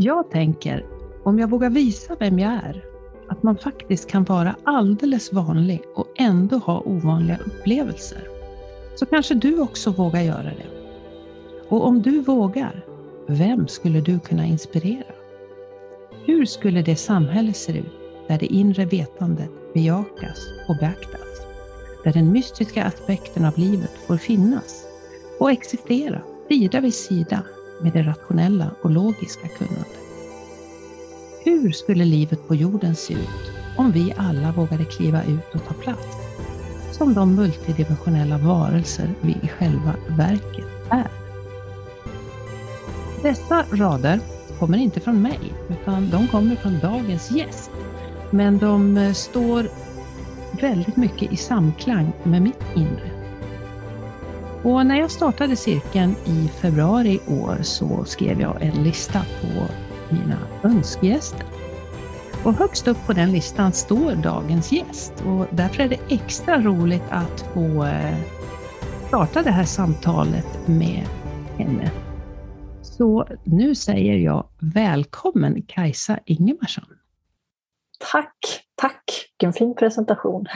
Jag tänker, om jag vågar visa vem jag är, att man faktiskt kan vara alldeles vanlig och ändå ha ovanliga upplevelser, så kanske du också vågar göra det. Och om du vågar, vem skulle du kunna inspirera? Hur skulle det samhälle se ut där det inre vetandet bejakas och beaktas? Där den mystiska aspekten av livet får finnas och existera sida vid sida med det rationella och logiska kunnandet. Hur skulle livet på jorden se ut om vi alla vågade kliva ut och ta plats? Som de multidimensionella varelser vi i själva verket är. Dessa rader kommer inte från mig, utan de kommer från dagens gäst. Men de eh, står väldigt mycket i samklang med mitt inre. Och när jag startade cirkeln i februari i år så skrev jag en lista på mina önskegäster. Och högst upp på den listan står dagens gäst och därför är det extra roligt att få eh, starta det här samtalet med henne. Så nu säger jag välkommen Kajsa Ingemarsson. Tack, tack! Vilken fin presentation.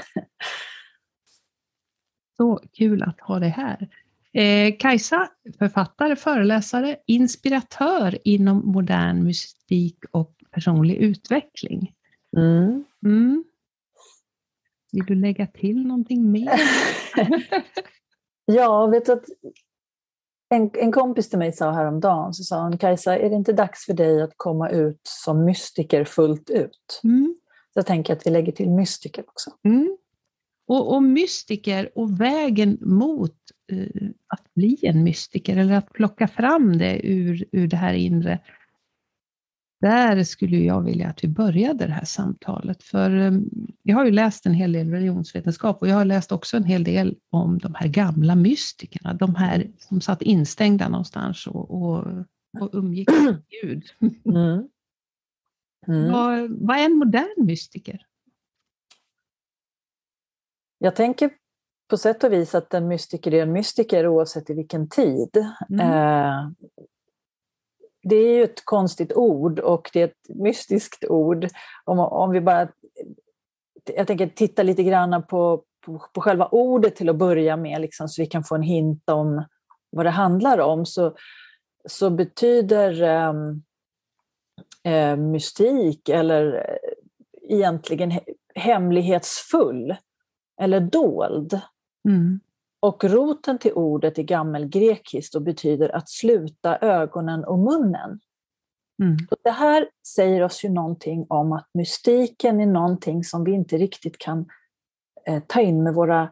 Så kul att ha dig här. Eh, Kajsa, författare, föreläsare, inspiratör inom modern mystik och personlig utveckling. Mm. Mm. Vill du lägga till någonting mer? ja, vet att en, en kompis till mig sa häromdagen, så sa hon, Kajsa, är det inte dags för dig att komma ut som mystiker fullt ut? Mm. Så jag tänker att vi lägger till mystiker också. Mm. Och, och mystiker och vägen mot att bli en mystiker, eller att plocka fram det ur, ur det här inre. Där skulle jag vilja att vi började det här samtalet. För um, jag har ju läst en hel del religionsvetenskap och jag har läst också en hel del om de här gamla mystikerna. De här som satt instängda någonstans och, och, och umgick med Gud. Mm. Mm. Vad, vad är en modern mystiker? Jag tänker på sätt och vis att en mystiker är en mystiker oavsett i vilken tid. Mm. Eh, det är ju ett konstigt ord och det är ett mystiskt ord. Om, om vi bara jag tänker titta lite grann på, på, på, själva ordet till att börja med, liksom, så vi kan få en hint om vad det handlar om, så, så betyder eh, eh, mystik eller eh, egentligen hemlighetsfull eller dold. Mm. Och roten till ordet är gammelgrekiskt och betyder att sluta ögonen och munnen. Mm. Och det här säger oss ju någonting om att mystiken är någonting som vi inte riktigt kan eh, ta in med våra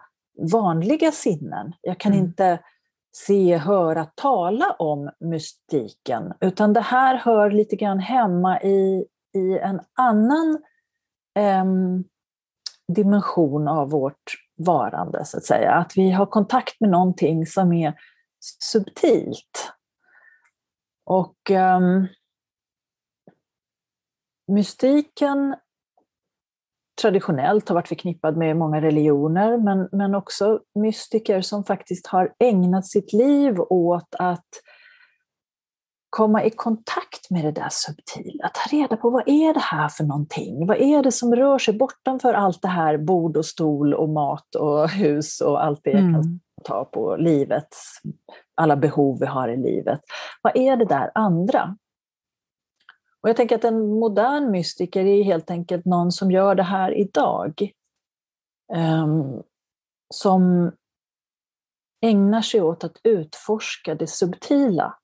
vanliga sinnen. Jag kan mm. inte se, höra, tala om mystiken, utan det här hör lite grann hemma i, i en annan eh, dimension av vårt varande, så att säga. Att vi har kontakt med någonting som är subtilt. Och um, mystiken traditionellt har varit förknippad med många religioner, men, men också mystiker som faktiskt har ägnat sitt liv åt att komma i kontakt med det där subtila, ta reda på vad är det här för någonting? Vad är det som rör sig bortanför allt det här bord och stol och mat och hus och allt det jag kan mm. ta på livets, alla behov vi har i livet. Vad är det där andra? Och jag tänker att en modern mystiker är helt enkelt någon som gör det här idag. Um, som ägnar sig åt att utforska det subtila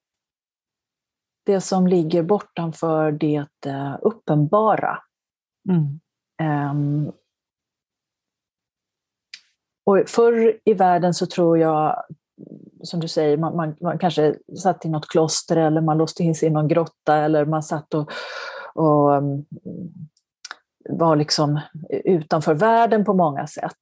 det som ligger bortanför det uh, uppenbara. Mm. Um, och förr i världen så tror jag, som du säger, man, man, man, kanske satt i något kloster eller man låste in sig i någon grotta eller man satt och, och um, var liksom utanför världen på många sätt.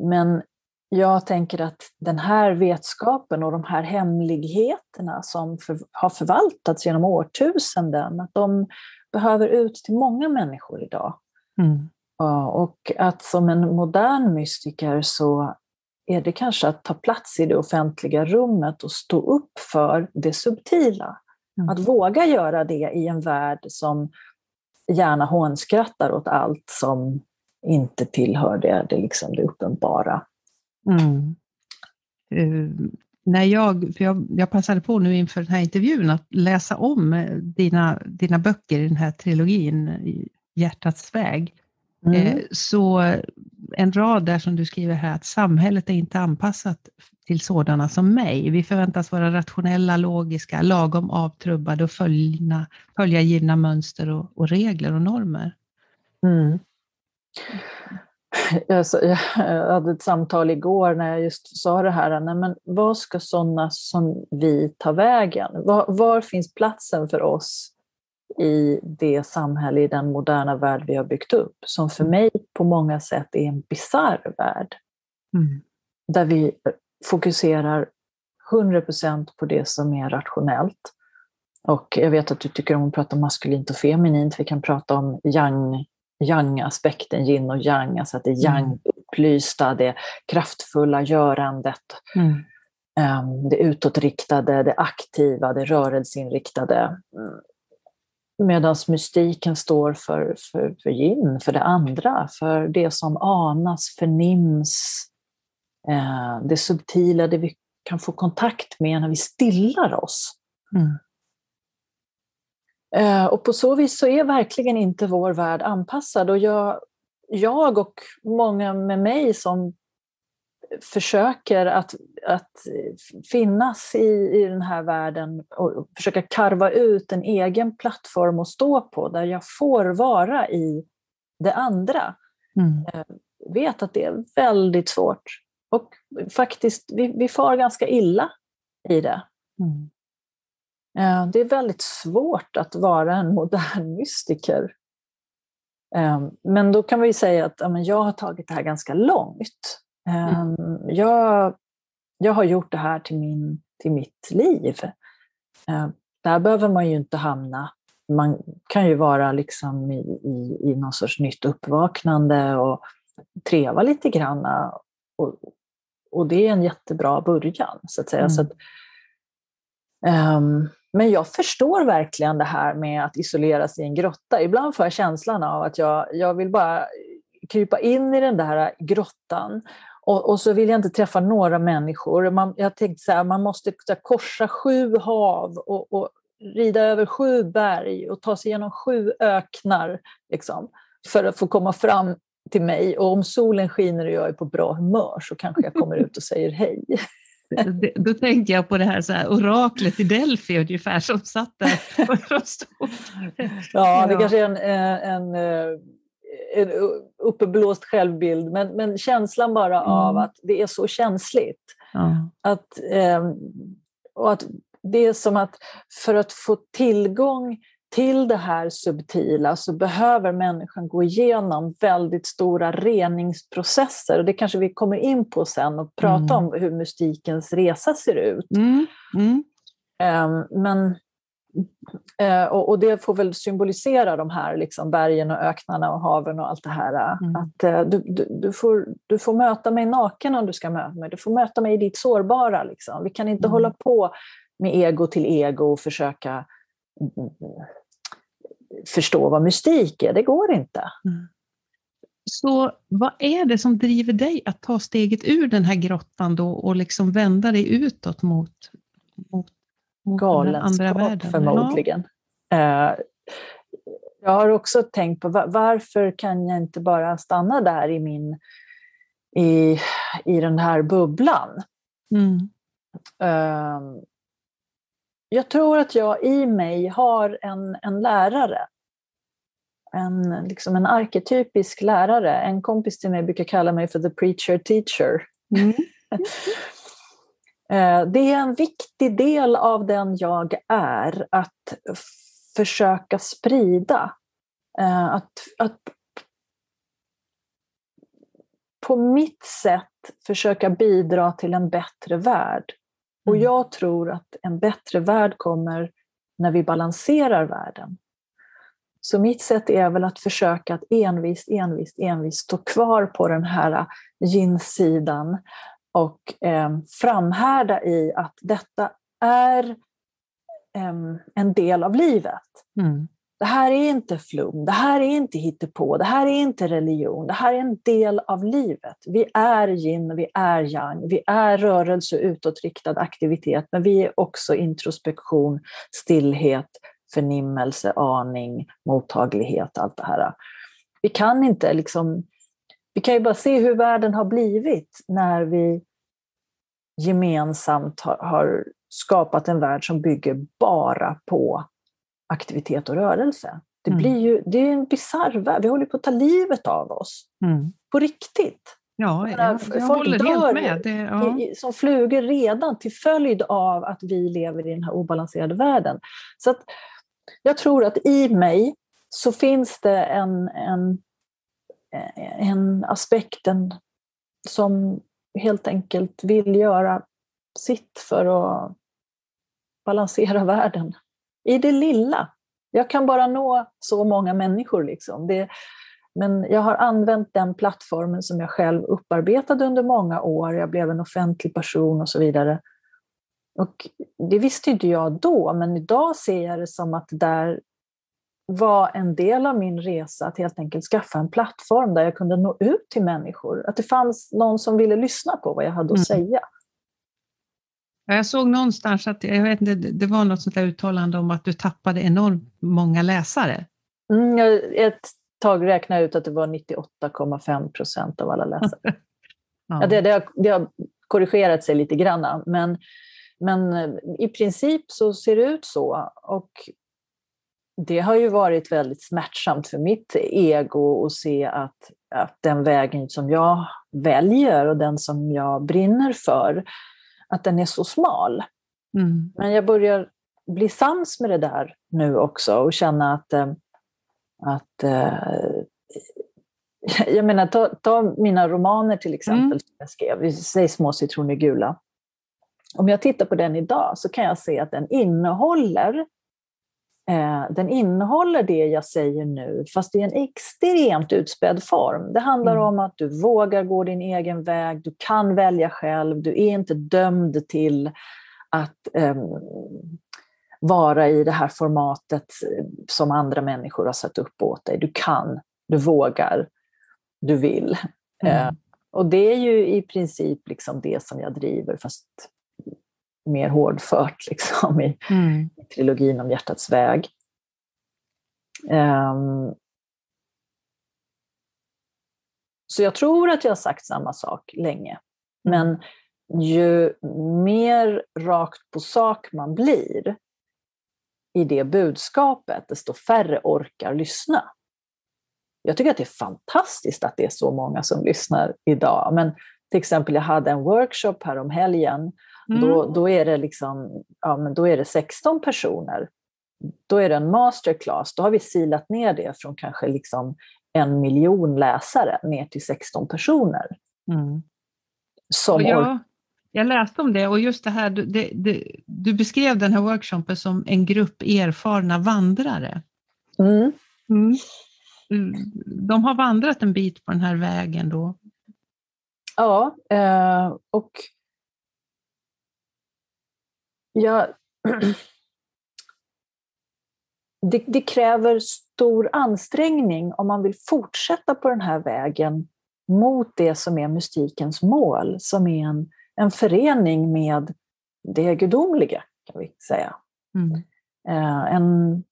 Men jag tänker att den här vetskapen och de här hemligheterna som för, har förvaltats genom årtusenden, att de behöver ut till många människor idag. Mm. Och att som en modern mystiker så är det kanske att ta plats i det offentliga rummet och stå upp för det subtila. Mm. Att våga göra det i en värld som gärna hånskrattar åt allt som inte tillhör det, det, liksom det uppenbara. Mm. Uh, när jag, för jag, jag passade på nu inför den här intervjun att läsa om eh, dina, dina böcker i den här trilogin, Hjärtats väg. Mm. Eh, så en rad där som du skriver här, att samhället är inte anpassat till sådana som mig. Vi förväntas vara rationella, logiska, lagom avtrubbade och följa, följa givna mönster och, och regler och normer. Mm. Jag, hade ett samtal igår när jag just sa det här, nej men vad ska sådana som vi ta vägen? Var, var finns platsen för oss i det samhälle, i den moderna värld vi har byggt upp, som för mig på många sätt är en bisarr värld. Mm. Där vi fokuserar 100% på det som är rationellt. Och jag vet att du tycker om att prata maskulint och feminint. Vi kan prata om yang, yang-aspekten, yin och yang, alltså att det mm. yang upplysta, det kraftfulla görandet. Mm. Um, det utåtriktade, det aktiva, det rörelseinriktade. Mm. Medan mystiken står för, för, för yin, för det andra, för det som anas, förnims, eh, det subtila, det vi kan få kontakt med när vi stillar oss. Mm. Eh, och på så vis så är verkligen inte vår värld anpassad. Och jag, jag och många med mig som försöker att, att finnas i, i den här världen och försöka karva ut en egen plattform att stå på där jag får vara i det andra. Mm. Eh, vet att det är väldigt svårt. Och faktiskt, vi, vi far ganska illa i det. Mm. Eh, det är väldigt svårt att vara en modern mystiker. Eh, men då kan vi säga att jag har tagit det här ganska långt. Mm. Ehm, jag, jag har gjort det här till, min, till mitt liv. Där behöver man ju inte hamna. Man kan ju vara liksom i, i, i någon sorts nytt uppvaknande och treva lite grann. Och, och det är en jättebra början, så att säga. Mm. Så att, um, men jag förstår verkligen det här med att isolera sig i en grotta. Ibland får jag känslan av att jag, jag vill bara krypa in i den där grottan och, och, så vill jag inte träffa några människor. Man, jag tänkte så här, man måste här, korsa sju hav och, och, rida över sju berg och ta sig igenom sju öknar liksom, för att få komma fram till mig. Och om solen skiner och jag är på bra humör så kanske jag kommer ut och säger hej. Då tänkte jag på det här, så här oraklet i Delphi ungefär som satt där. ja, det kanske är en, en, en eh, uppblåst självbild, men, men känslan bara mm. av att det är så känsligt. Mm. Att, eh, och att det är som att för att få tillgång till det här subtila så behöver människan gå igenom väldigt stora reningsprocesser. Och det kanske vi kommer in på sen och prata mm. om hur mystikens resa ser ut. Mm. Mm. Um, men Eh, och, det får väl symbolisera de här liksom, bergen och öknarna och haven och allt det här. Mm. Att eh, du, du, du, får, du får möta mig naken om du ska möta mig. Du får möta mig i ditt sårbara. Liksom. Vi kan inte mm. hålla på med ego till ego och försöka mm, förstå vad mystik är. Det går inte. Mm. Så vad är det som driver dig att ta steget ur den här grottan då och liksom vända dig utåt mot, mot galenskap förmodligen. Ja. Eh, jag har också tänkt på varför kan jag inte bara stanna där i, min, i, i den här bubblan? Mm. Jag tror att jag i mig har en, en lärare. En, liksom en arketypisk lärare. En kompis till mig brukar kalla mig för the preacher teacher. Mm. Eh, det är en viktig del av den jag är, att försöka sprida. Eh, att, att på mitt sätt försöka bidra till en bättre värld. Och mm. jag tror att en bättre värld kommer när vi balanserar världen. Så mitt sätt är väl att försöka att envist, envist, envist stå kvar på den här yin-sidan och eh, framhärda i att detta är um, en del av livet. Mm. Det här är inte flum, det här är inte hittepå, det här är inte religion, det här är en del av livet. Vi är yin, vi är yang, vi är rörelse, utåtriktad aktivitet, men vi är också introspektion, stillhet, förnimmelse, aning, mottaglighet, allt det här. Vi kan inte liksom, vi kan ju bara se hur världen har blivit när vi gemensamt har, har skapat en värld som bygger bara på aktivitet och rörelse. Det, mm. blir ju, det är en bisarr värld, vi håller på att ta livet av oss. Mm. På riktigt. Ja, jag, jag, håller helt med. Det, ja. som flugor redan till följd av att vi lever i den här obalanserade världen. Så att jag tror att i mig så finns det en, en, en aspekten som helt enkelt vill göra sitt för att balansera världen. I det lilla. Jag kan bara nå så många människor. Liksom. Det, men jag har använt den plattformen som jag själv upparbetade under många år. Jag blev en offentlig person och så vidare. Och det visste inte jag då, men idag ser jag det som att det där var en del av min resa att helt enkelt skaffa en plattform där jag kunde nå ut till människor. Att det fanns någon som ville lyssna på vad jag hade att mm. säga. Jag såg någonstans att jag vet inte, det var något sånt där uttalande om att du tappade enormt många läsare. Mm, jag, ett tag räknade jag ut att det var 98,5 procent av alla läsare. ja. Ja, det, det, har, det har korrigerat sig lite grann, men, men i princip så ser det ut så. Och det har ju varit väldigt smärtsamt för mitt ego att se att, att den vägen som jag väljer och den som jag brinner för, att den är så smal. Mm. Men jag börjar bli sams med det där nu också och känna att, eh, att eh, jag menar, ta, ta, mina romaner till exempel, mm. som jag skrev, säg Små citroner gula. Om jag tittar på den idag så kan jag se att den innehåller Eh, den innehåller det jag säger nu, fast i en extremt utspädd form. Det handlar mm. om att du vågar gå din egen väg, du kan välja själv, du är inte dömd till att um, vara i det här formatet eh, som andra människor har satt upp åt dig. Du kan, du vågar, du vill. Mm. Uh, och det är ju i princip liksom det som jag driver, fast mer hårdfört liksom, i, mm. i trilogin om hjärtats väg. Um, så jag tror att jag har sagt samma sak länge. Men ju mer rakt på sak man blir i det budskapet, desto färre orkar lyssna. Jag tycker att det är fantastiskt att det är så många som lyssnar idag. Men till exempel, jag hade en workshop här om helgen Mm. Då, då, är det liksom, ja, men då är det 16 personer. Då är det en masterclass. Då har vi silat ner det från kanske liksom en miljon läsare ner till 16 personer. Mm. Som jag, jag läste om det och just det här, du, det, det, du beskrev den här workshopen som en grupp erfarna vandrare. Mm. Mm. De har vandrat en bit på den här vägen då. Ja, eh, och jag, det, det, kräver stor ansträngning om man vill fortsätta på den här vägen mot det som är mystikens mål, som är en, en förening med det gudomliga, kan vi säga. Mm. Eh, en,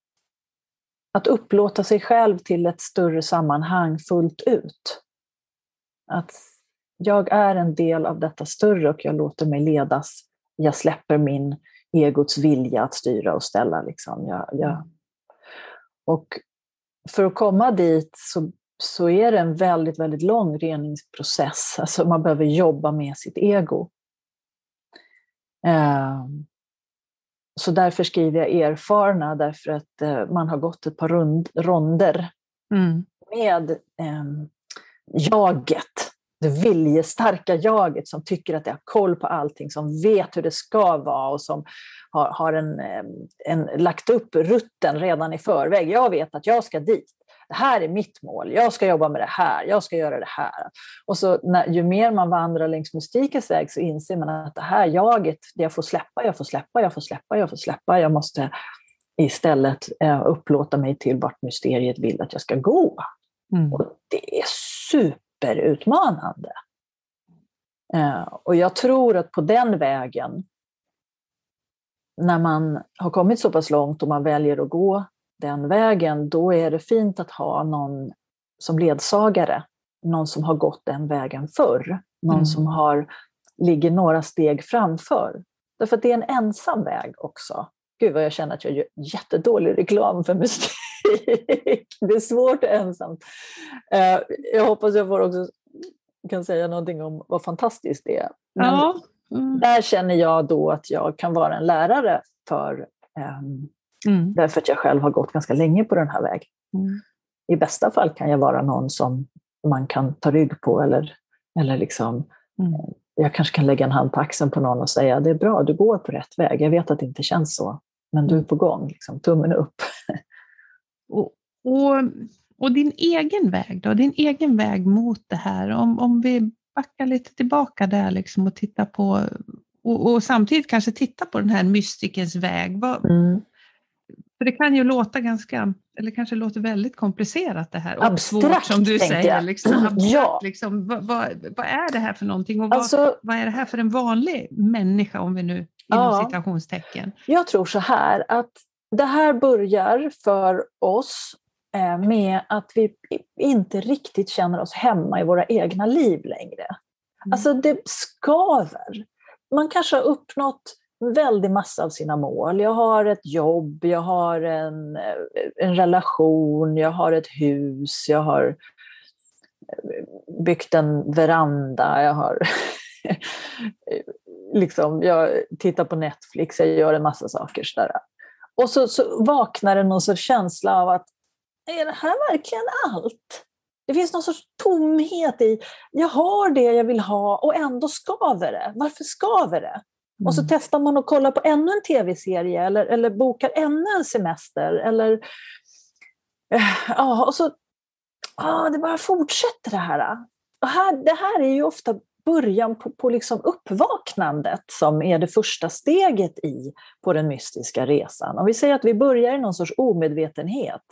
att upplåta sig själv till ett större sammanhang fullt ut. Att jag är en del av detta större och jag låter mig ledas. Jag släpper min egots vilja att styra och ställa. Liksom. Jag, jag, mm. och för att komma dit så, så är det en väldigt, väldigt lång reningsprocess. Alltså man behöver jobba med sitt ego. Eh, så därför skriver jag erfarna, därför att eh, man har gått ett par rund, ronder mm. med eh, jaget det viljestarka jaget som tycker att det har koll på allting, som vet hur det ska vara och som har, har en, en, lagt upp rutten redan i förväg. Jag vet att jag ska dit. det här är mitt mål, jag ska jobba med det här, jag ska göra det här. Och så när, ju mer man vandrar längs mystikens väg så inser man att det här jaget, det jag får släppa, jag får släppa, jag får släppa, jag får släppa, jag måste istället eh, upplåta mig till vart mysteriet vill att jag ska gå. Mm. Och det är superutmanande. Eh, och jag tror att på den vägen, när man har kommit så pass långt och man väljer att gå den vägen, då är det fint att ha någon som ledsagare. Någon som har gått den vägen förr. Någon mm. som har, ligger några steg framför. Därför att det är en ensam väg också. Gud vad jag känner att jag gör jättedålig reklam för musik. det är svårt och ensamt. Eh, jag hoppas jag får också kan säga någonting om vad fantastiskt det är. Men ja. Mm. Där känner jag då att jag kan vara en lärare för um, mm. därför att jag själv har gått ganska länge på den här vägen. Mm. I bästa fall kan jag vara någon som man kan ta rygg på eller, eller liksom, mm. jag kanske kan lägga en hand på axeln på någon och säga det är bra, du går på rätt väg. Jag vet att det inte känns så, men du är på gång. Liksom, tummen upp. och, och och din egen väg då, din egen väg mot det här, om, om vi backar lite tillbaka där liksom och tittar på, och, och samtidigt kanske titta på den här mystikens väg. Vad, mm. För det kan ju låta ganska, eller kanske låter väldigt komplicerat det här. Och abstrakt, svårt som du säger. Jag. Liksom, abstrakt, ja. liksom, vad, vad, vad, är det här för någonting? Och vad, alltså, vad är det här för en vanlig människa, om vi nu inom ja, citationstecken? Jag tror så här att det här börjar för oss Eh, med att vi inte riktigt känner oss hemma i våra egna liv längre. Mm. Alltså det skaver. Man kanske har uppnått väldigt massa av sina mål. Jag har ett jobb, jag har en, eh, en relation, jag har ett hus, jag har eh, byggt en veranda, jag har liksom, jag tittar på Netflix, jag gör en massa saker. Sådär. Och så, så vaknar det någon sorts känsla av att är det här verkligen allt? Det finns någon sorts tomhet i, jag har det jag vill ha och ändå skaver det. Varför skaver det? Mm. Och så mm. testar man att kolla på ännu en tv-serie eller, eller bokar ännu en semester. Eller, äh, ja, och så, ja, det bara fortsätter det här. Och här. Det här är ju ofta början på, på liksom uppvaknandet som är det första steget i på den mystiska resan. Om vi säger att vi börjar i någon sorts omedvetenhet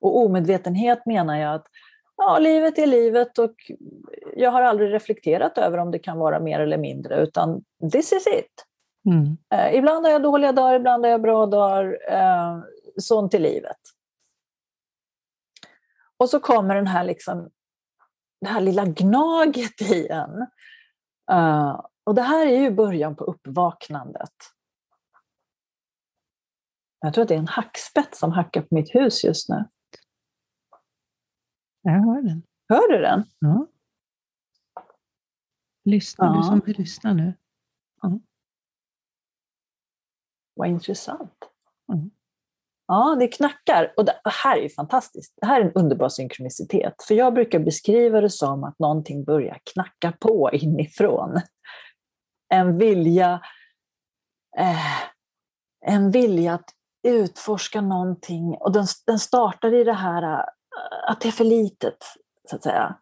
och omedvetenhet menar jag att ja, livet är livet och jag har aldrig reflekterat över om det kan vara mer eller mindre, utan this is it. Mm. Eh, ibland har jag dåliga dagar, ibland har jag bra dagar. Eh, sånt i livet. Och så kommer den här liksom, det här lilla gnaget i en. Uh, och det här är ju början på uppvaknandet. Jag tror att det är en hackspett som hackar på mitt hus just nu. Jag hör den. Hör du den? Ja. Lyssnar ja. du som vill lyssna nu? Ja. Vad intressant. Mm. Ja, det knackar. Och det här är ju fantastiskt. Det här är en underbar synkronicitet. För jag brukar beskriva det som att någonting börjar knacka på inifrån. En vilja, eh, en vilja att utforska någonting. Och den, den startar i det här eh, att det är för litet, så att säga.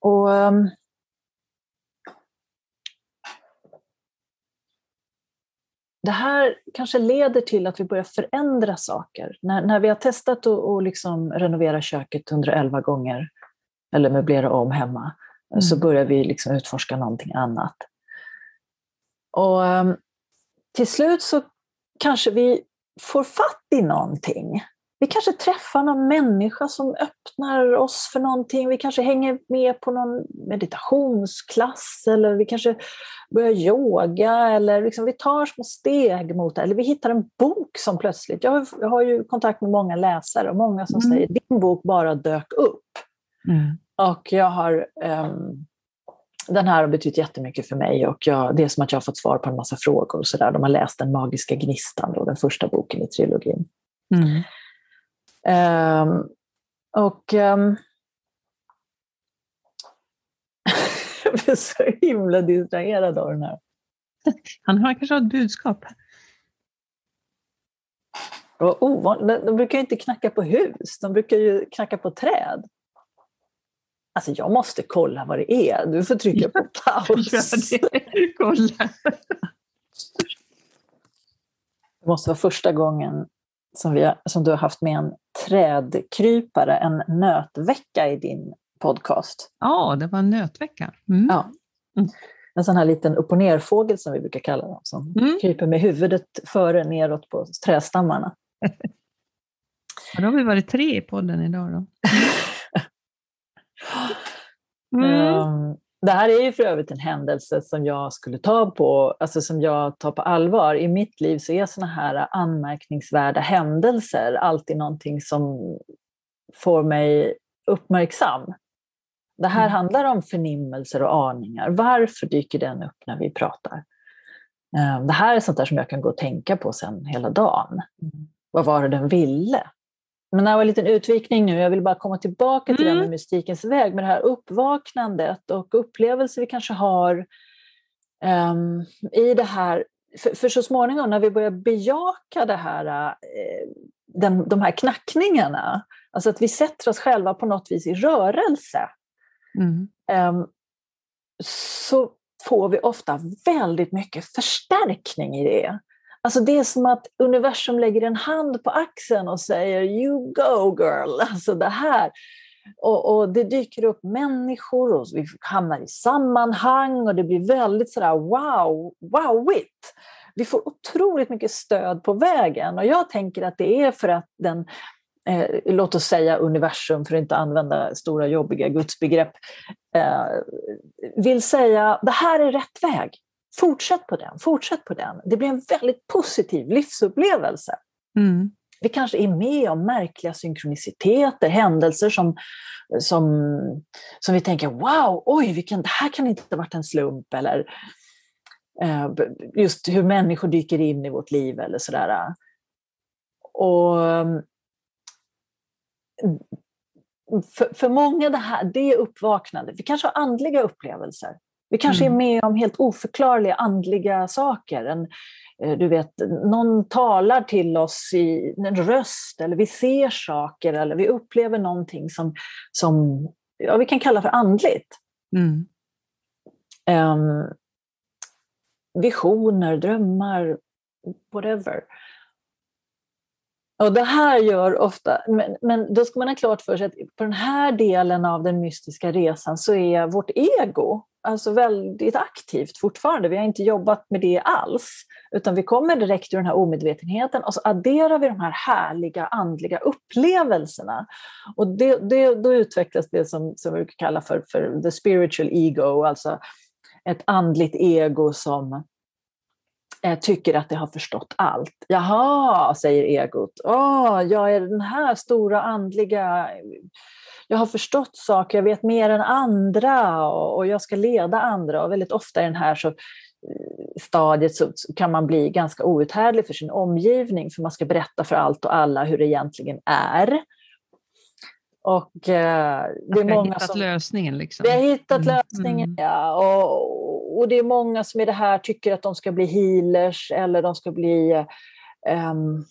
Och um, det här kanske leder till att vi börjar förändra saker. När, när vi har testat att liksom renovera köket 111 gånger, eller möblera om hemma, mm. så börjar vi liksom utforska någonting annat. Och um, till slut så kanske vi får fatt i någonting vi kanske träffar någon människa som öppnar oss för någonting. Vi kanske hänger med på någon meditationsklass eller vi kanske börjar yoga eller liksom vi tar små steg mot det. Eller vi hittar en bok som plötsligt... Jag har, ju kontakt med många läsare och många som mm. säger din bok bara dök upp. Mm. Och jag har... Um, den här har betytt jättemycket för mig och jag, det är som att jag har fått svar på en massa frågor. Och så där. De har läst Den magiska gnistan, då, den första boken i trilogin. Mm. Um, och um, jag blir så himla distraherad av den här. Han har kanske ett budskap. Ovanligt, de brukar ju inte knacka på hus, de brukar ju knacka på träd. Alltså jag måste kolla vad det är. Du får trycka på paus. Kolla. Det måste vara första gången som, vi som du har haft med en trädkrypare, en nötvecka i din podcast. Ja, det var en nötvecka. Mm. Ja. En sån här liten upp och ner-fågel som vi brukar kalla dem, som Mm. kryper med huvudet före neråt på trädstammarna. Ja, då har vi varit tre i podden idag då. Mm. Ehm, Det här är ju för övrigt en händelse som jag skulle ta på, alltså som jag tar på allvar. I mitt liv så är såna här anmärkningsvärda händelser alltid någonting som får mig uppmärksam. Det här Mm. handlar om förnimmelser och aningar. Varför dyker den upp när vi pratar? Ehm, Det här är sånt där som jag kan gå och tänka på sen hela dagen. Vad var det den ville? Men det här var en liten utvikning nu. Jag vill bara komma tillbaka till det här med Mm. mystikens väg, med det här uppvaknandet och upplevelser vi kanske har ehm, i det här. För, för så småningom när vi börjar bejaka det här, eh, den, de här knackningarna, alltså att vi sätter oss själva på något vis i rörelse, Mm. ehm, så får vi ofta väldigt mycket förstärkning i det. Alltså det är som att universum lägger en hand på axeln och säger you go girl, alltså det här. Och, och det dyker upp människor och vi hamnar i sammanhang och det blir väldigt sådär wow, wowigt. Vi får otroligt mycket stöd på vägen och jag tänker att det är för att den eh, låt oss säga universum, för att inte använda stora jobbiga gudsbegrepp, eh, vill säga det här är rätt väg. Fortsätt på den, fortsätt på den. Det blir en väldigt positiv livsupplevelse. Mm. Vi kanske är med om märkliga synkroniciteter, händelser som, som, som vi tänker wow, oj, vilken, det här kan inte ha varit en slump. Eller eh, just hur människor dyker in i vårt liv eller sådär. Och för, för många det här, det är uppvaknande. Vi kanske har andliga upplevelser. Vi kanske Mm. är med om helt oförklarliga andliga saker. En, eh, du vet, någon talar till oss i en röst, eller vi ser saker, eller vi upplever någonting som, som ja, vi kan kalla för andligt. Mm. Ehm, visioner, drömmar, whatever. Och det här gör ofta, men, men då ska man ha klart för sig att på den här delen av den mystiska resan så är vårt ego alltså väldigt aktivt fortfarande. Vi har inte jobbat med det alls, utan vi kommer direkt ur den här omedvetenheten och så adderar vi de här härliga andliga upplevelserna. Och det, det, då utvecklas det som, som vi brukar kalla för, för the spiritual ego, alltså ett andligt ego som Eh, tycker att det har förstått allt. Jaha, säger egot. Åh, jag är den här stora andliga... Jag har förstått saker, jag vet mer än andra och, och jag ska leda andra. Och väldigt ofta i den här så, eh, stadiet så så kan man bli ganska outhärdlig för sin omgivning för man ska berätta för allt och alla hur det egentligen är. Och eh, det är många hittat som... lösningen. Liksom. Vi har hittat Mm, lösningen, mm. ja. Och, och det är många som i det här tycker att de ska bli healers eller de ska bli ehm,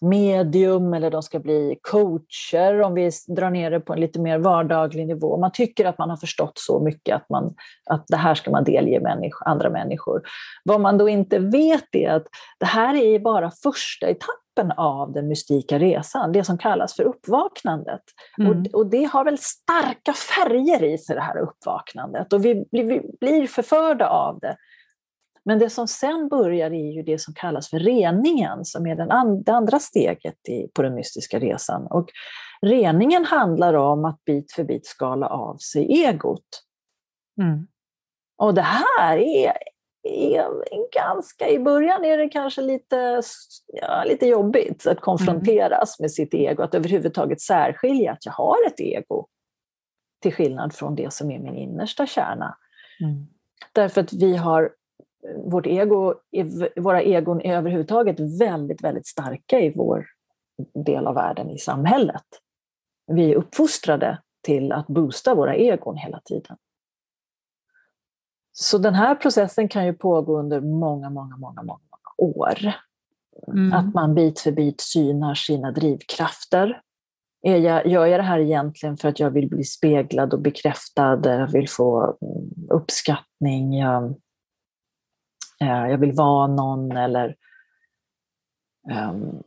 medium eller de ska bli coacher om vi drar ner det på en lite mer vardaglig nivå. Man tycker att man har förstått så mycket att, man, att det här ska man delge människ andra människor. Vad man då inte vet är att det här är bara första etappen av den mystika resan, det som kallas för uppvaknandet. Mm. Och, och det har väl starka färger i sig det här uppvaknandet och vi, vi blir förförda av det. Men det som sen börjar är ju det som kallas för reningen som är den and, det andra steget i, på den mystiska resan. Och reningen handlar om att bit för bit skala av sig egot. Mm. Och det här är, är ganska, i början är det kanske lite, ja, lite jobbigt att konfronteras med sitt ego, att överhuvudtaget särskilja att jag har ett ego. Till skillnad från det som är min innersta kärna. Mm. Därför att vi har, vårt ego, våra egon är överhuvudtaget väldigt, väldigt starka i vår del av världen, i samhället. Vi är uppfostrade till att boosta våra egon hela tiden. Så den här processen kan ju pågå under många, många, många, många, många år. mm. att man bit för bit synar sina drivkrafter. Är jag, gör jag det här egentligen för att jag vill bli speglad och bekräftad, jag vill få uppskattning, jag, Eh, jag vill vara någon eller um,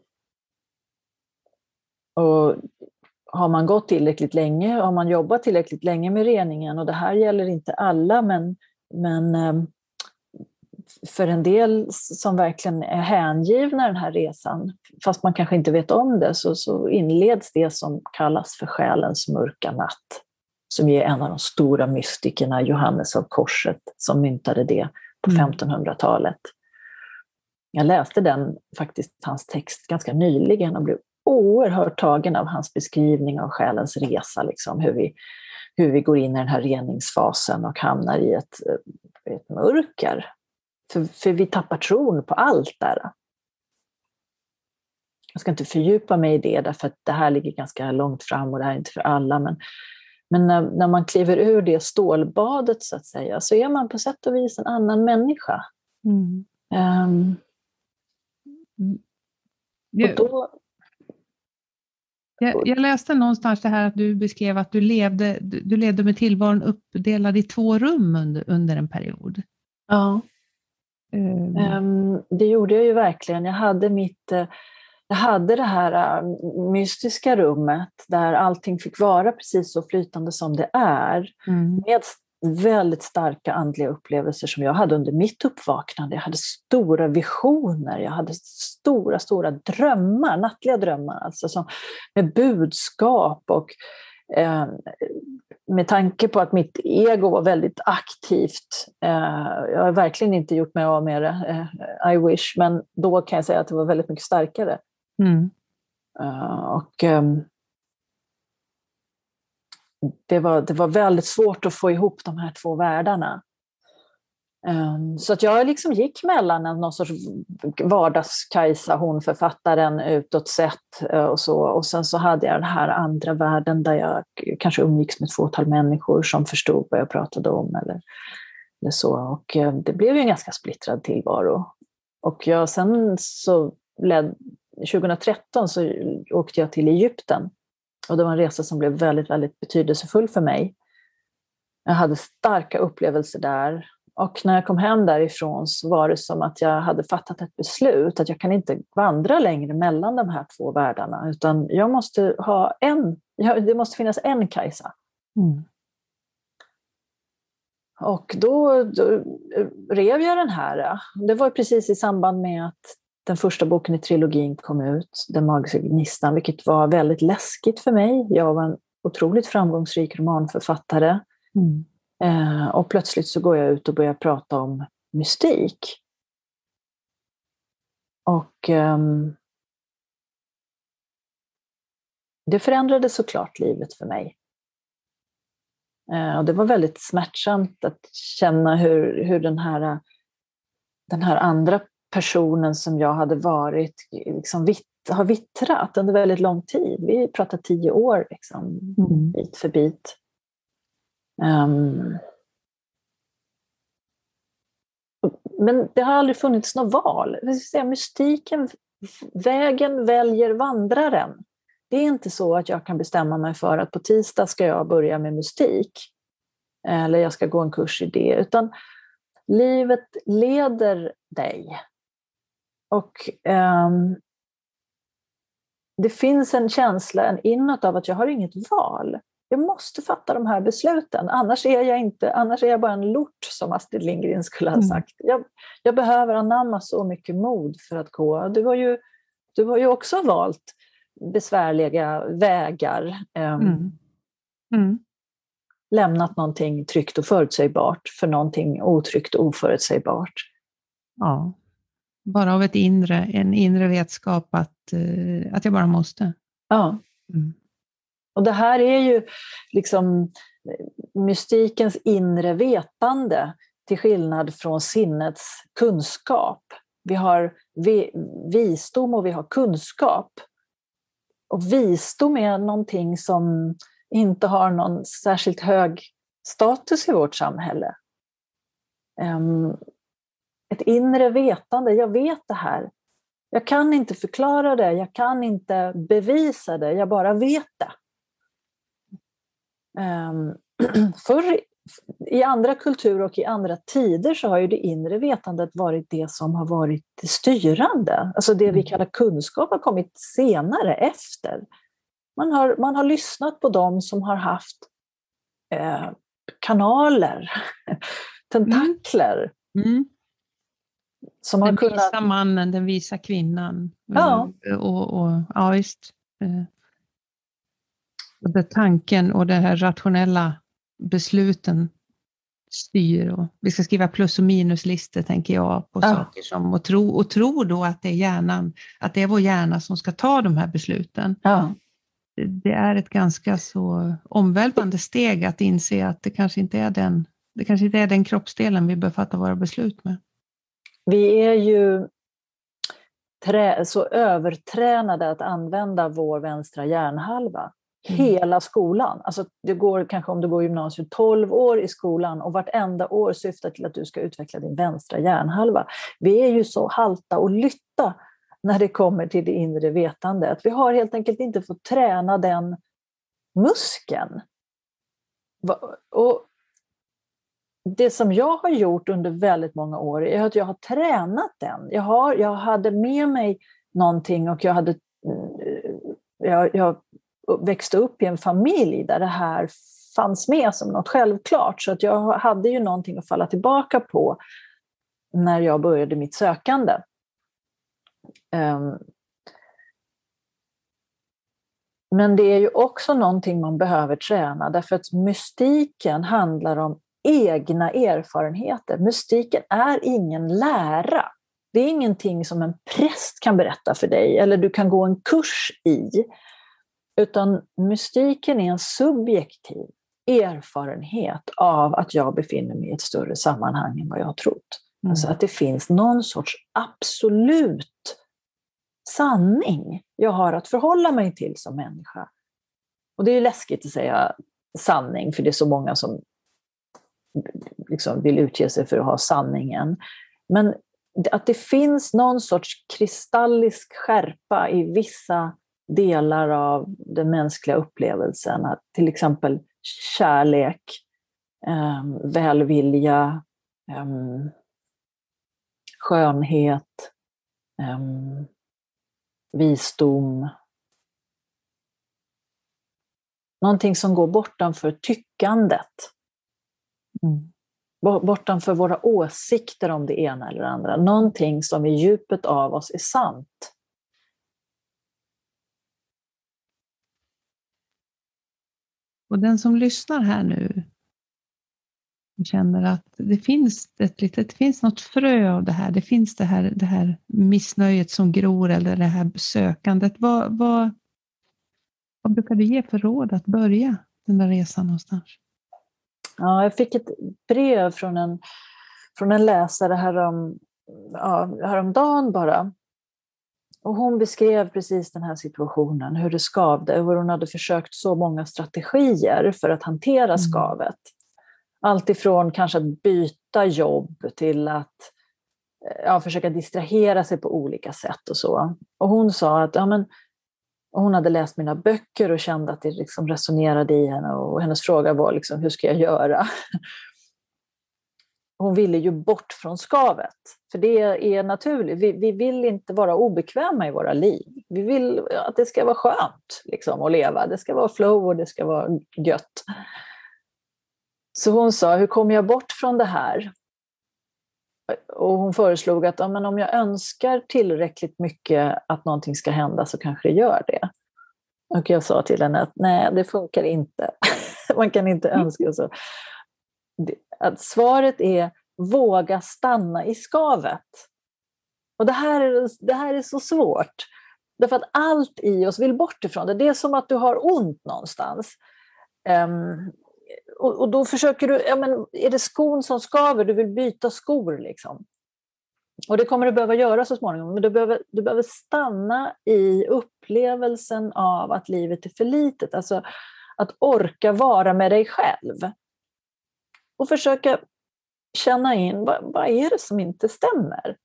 och har man gått tillräckligt länge, har man jobbat tillräckligt länge med reningen, och det här gäller inte alla, men, men ehm, för en del som verkligen är hängivna den här resan, fast man kanske inte vet om det, så, så inleds det som kallas för själens mörka natt, som är en av de stora mystikerna, Johannes av Korset, som myntade det på mm. 1500-talet. Jag läste den, faktiskt hans text ganska nyligen och blev oerhört tagen av hans beskrivning av själens resa, liksom, hur, vi, hur vi går in i den här reningsfasen och hamnar i ett, ett mörker för, för vi tappar tron på allt där. Jag ska inte fördjupa mig i det, därför att det här ligger ganska långt fram och det här är inte för alla. Men, men när, när man kliver ur det stålbadet, så att säga, så är man på sätt och vis en annan människa. Mm. Um, och då, jag, jag, läste någonstans det här att du beskrev att du levde, du levde med tillvaron uppdelad i två rum under, under en period. Ja. Um, det gjorde jag ju verkligen. Jag hade, mitt, eh, jag hade det här äh, mystiska rummet där allting fick vara precis så flytande som det är. Mm. Med väldigt starka andliga upplevelser som jag hade under mitt uppvaknande. Jag hade stora visioner, jag hade stora, stora drömmar, nattliga drömmar, alltså som, med budskap och eh, med tanke på att mitt ego var väldigt aktivt, eh, jag har verkligen inte gjort mig av med det, eh, I wish, men då kan jag säga att det var väldigt mycket starkare. Mm. Uh, och um, det, var, det var väldigt svårt att få ihop de här två världarna. Um, så att jag liksom gick mellan en, någon sorts vardags-Kajsa, hon författaren utåt sett uh, och så. Och sen så hade jag den här andra världen där jag kanske umgicks med ett fåtal människor som förstod vad jag pratade om. Eller, eller så. Och uh, det blev ju en ganska splittrad tillvaro. Och jag, sen så led, 2013 så åkte jag till Egypten. Och det var en resa som blev väldigt, väldigt betydelsefull för mig. Jag hade starka upplevelser där och när jag kom hem därifrån så var det som att jag hade fattat ett beslut att jag kan inte vandra längre mellan de här två världarna utan jag måste ha en, det måste finnas en Kajsa. Mm. Och då, då, rev jag den här. Det var precis i samband med att den första boken i trilogin kom ut, Den magiska gnistan, vilket var väldigt läskigt för mig. Jag var en otroligt framgångsrik romanförfattare. Mm. Eh, och plötsligt så går jag ut och börjar prata om mystik. Och eh, det förändrade såklart livet för mig. Eh, och det var väldigt smärtsamt att känna hur, hur den, här, den här andra personen som jag hade varit liksom vitt, har vittrat under väldigt lång tid. Vi pratar tio år, liksom, mm. bit för bit. Um, men det har aldrig funnits något val. Säga, mystiken, vägen väljer vandraren. Det är inte så att jag kan bestämma mig för att på tisdag ska jag börja med mystik. Eller jag ska gå en kurs i det. Utan livet leder dig. Och um, det finns en känsla, en inåt av att jag har inget val jag måste fatta de här besluten, annars är jag, inte, annars är jag bara en lort som Astrid Lindgren skulle ha mm. sagt. Mm. Jag, jag, behöver anamma så mycket mod för att gå. Du har ju, du har ju också valt besvärliga vägar. Um, mm. Mm. Lämnat någonting tryggt och förutsägbart för någonting otryggt och oförutsägbart. Ja, bara av ett inre, en inre vetskap att, uh, att jag bara måste. Ja. Mm. Och det här är ju liksom mystikens inre vetande till skillnad från sinnets kunskap. Vi har visdom och vi har kunskap. Och visdom är någonting som inte har någon särskilt hög status i vårt samhälle. Ett inre vetande, jag vet det här. Jag kan inte förklara det, jag kan inte bevisa det, jag bara vet det. Um, förr, I andra kulturer och i andra tider så har ju det inre vetandet varit det som har varit styrande. Alltså det vi mm. kallar kunskap har kommit senare, efter. Man har, man har lyssnat på dem som har haft eh, kanaler, tentakler. Mm. Mm. Som den kunnat... visa mannen, den visa kvinnan. Ja. Eh, och, och, ja, visst. Eh, och det tanken och det här rationella besluten styr. Och vi ska skriva plus och minuslistor, tänker jag, på ja. saker som, och tro, och tro då att det, är hjärnan, att det är vår hjärna som ska ta de här besluten. Ja. Det, det är ett ganska så omvälvande steg att inse att det kanske inte är den, det kanske inte är den kroppsdelen vi bör fatta våra beslut med. Vi är ju trä, så övertränade att använda vår vänstra hjärnhalva. Mm. Hela skolan. Alltså det går kanske om du går gymnasiet 12 år i skolan och vartenda år syftar till att du ska utveckla din vänstra hjärnhalva. Vi är ju så halta och lytta när det kommer till det inre vetandet. Vi har helt enkelt inte fått träna den muskeln. Och det som jag har gjort under väldigt många år är att jag har tränat den. Jag, har, jag hade med mig någonting och jag, hade, mm, jag, jag växte upp i en familj där det här fanns med som något självklart. Så att jag hade ju någonting att falla tillbaka på när jag började mitt sökande. Um, men det är ju också någonting man behöver träna därför att mystiken handlar om egna erfarenheter. Mystiken är ingen lära. Det är ingenting som en präst kan berätta för dig eller du kan gå en kurs i. Utan mystiken är en subjektiv erfarenhet av att jag befinner mig i ett större sammanhang än vad jag har trott. Mm. Alltså att det finns någon sorts absolut sanning jag har att förhålla mig till som människa. Och det är läskigt att säga sanning, för det är så många som liksom vill utge sig för att ha sanningen. Men att det finns någon sorts kristallisk skärpa i vissa delar av den mänskliga upplevelsen, att till exempel kärlek, um, välvilja, um, skönhet, um, visdom. Någonting som går bortanför tyckandet. Mm. Bortanför våra åsikter om det ena eller det andra. Någonting som i djupet av oss är sant. Och den som lyssnar här nu känner att det finns, ett litet, det finns något frö av det här. Det finns det här, det här missnöjet som gror eller det här sökandet. Vad, vad, vad brukar du ge för råd att börja den där resan någonstans? Ja, jag fick ett brev från en, från en läsare härom, ja, häromdagen bara. Och hon beskrev precis den här situationen, hur det skavde, hur hon hade försökt så många strategier för att hantera mm. skavet. Allt ifrån kanske att byta jobb till att ja, försöka distrahera sig på olika sätt och så. Och hon sa att ja, men, hon hade läst mina böcker och kände att det liksom resonerade i henne och hennes fråga var liksom, hur ska jag göra? Hon ville ju bort från skavet, för det är naturligt. Vi, vi vill inte vara obekväma i våra liv. Vi vill att det ska vara skönt liksom, att leva. Det ska vara flow och det ska vara gött. Så hon sa, hur kommer jag bort från det här? Och hon föreslog att ja, men om jag önskar tillräckligt mycket att någonting ska hända så kanske det gör det. Och jag sa till henne att nej, det funkar inte. Man kan inte mm. önska så. Att svaret är våga stanna i skavet. Och det här, är, det här är så svårt. Därför att allt i oss vill bort ifrån det. Det är som att du har ont någonstans. Um, och, och, då försöker du, ja men är det skon som skaver, du vill byta skor liksom. Och det kommer du behöva göra så småningom, men du behöver, du behöver stanna i upplevelsen av att livet är för litet, alltså att orka vara med dig själv. Och försöka känna in, vad, vad är det som inte stämmer?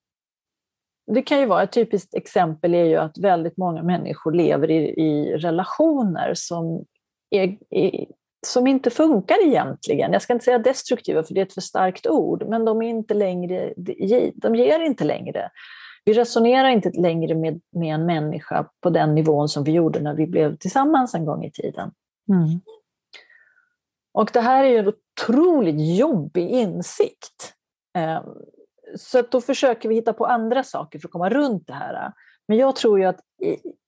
det kan ju vara ett typiskt exempel är ju att väldigt många människor lever i, i relationer som, är, är, som inte funkar egentligen. Jag ska inte säga destruktiva för det är ett för starkt ord, men de är inte längre, de ger inte längre. Vi resonerar inte längre med, med en människa på den nivån som vi gjorde när vi blev tillsammans en gång i tiden. Mm. Och det här är ju en otroligt jobbig insikt. Ehm, så då försöker vi hitta på andra saker för att komma runt det här. Men jag tror ju att,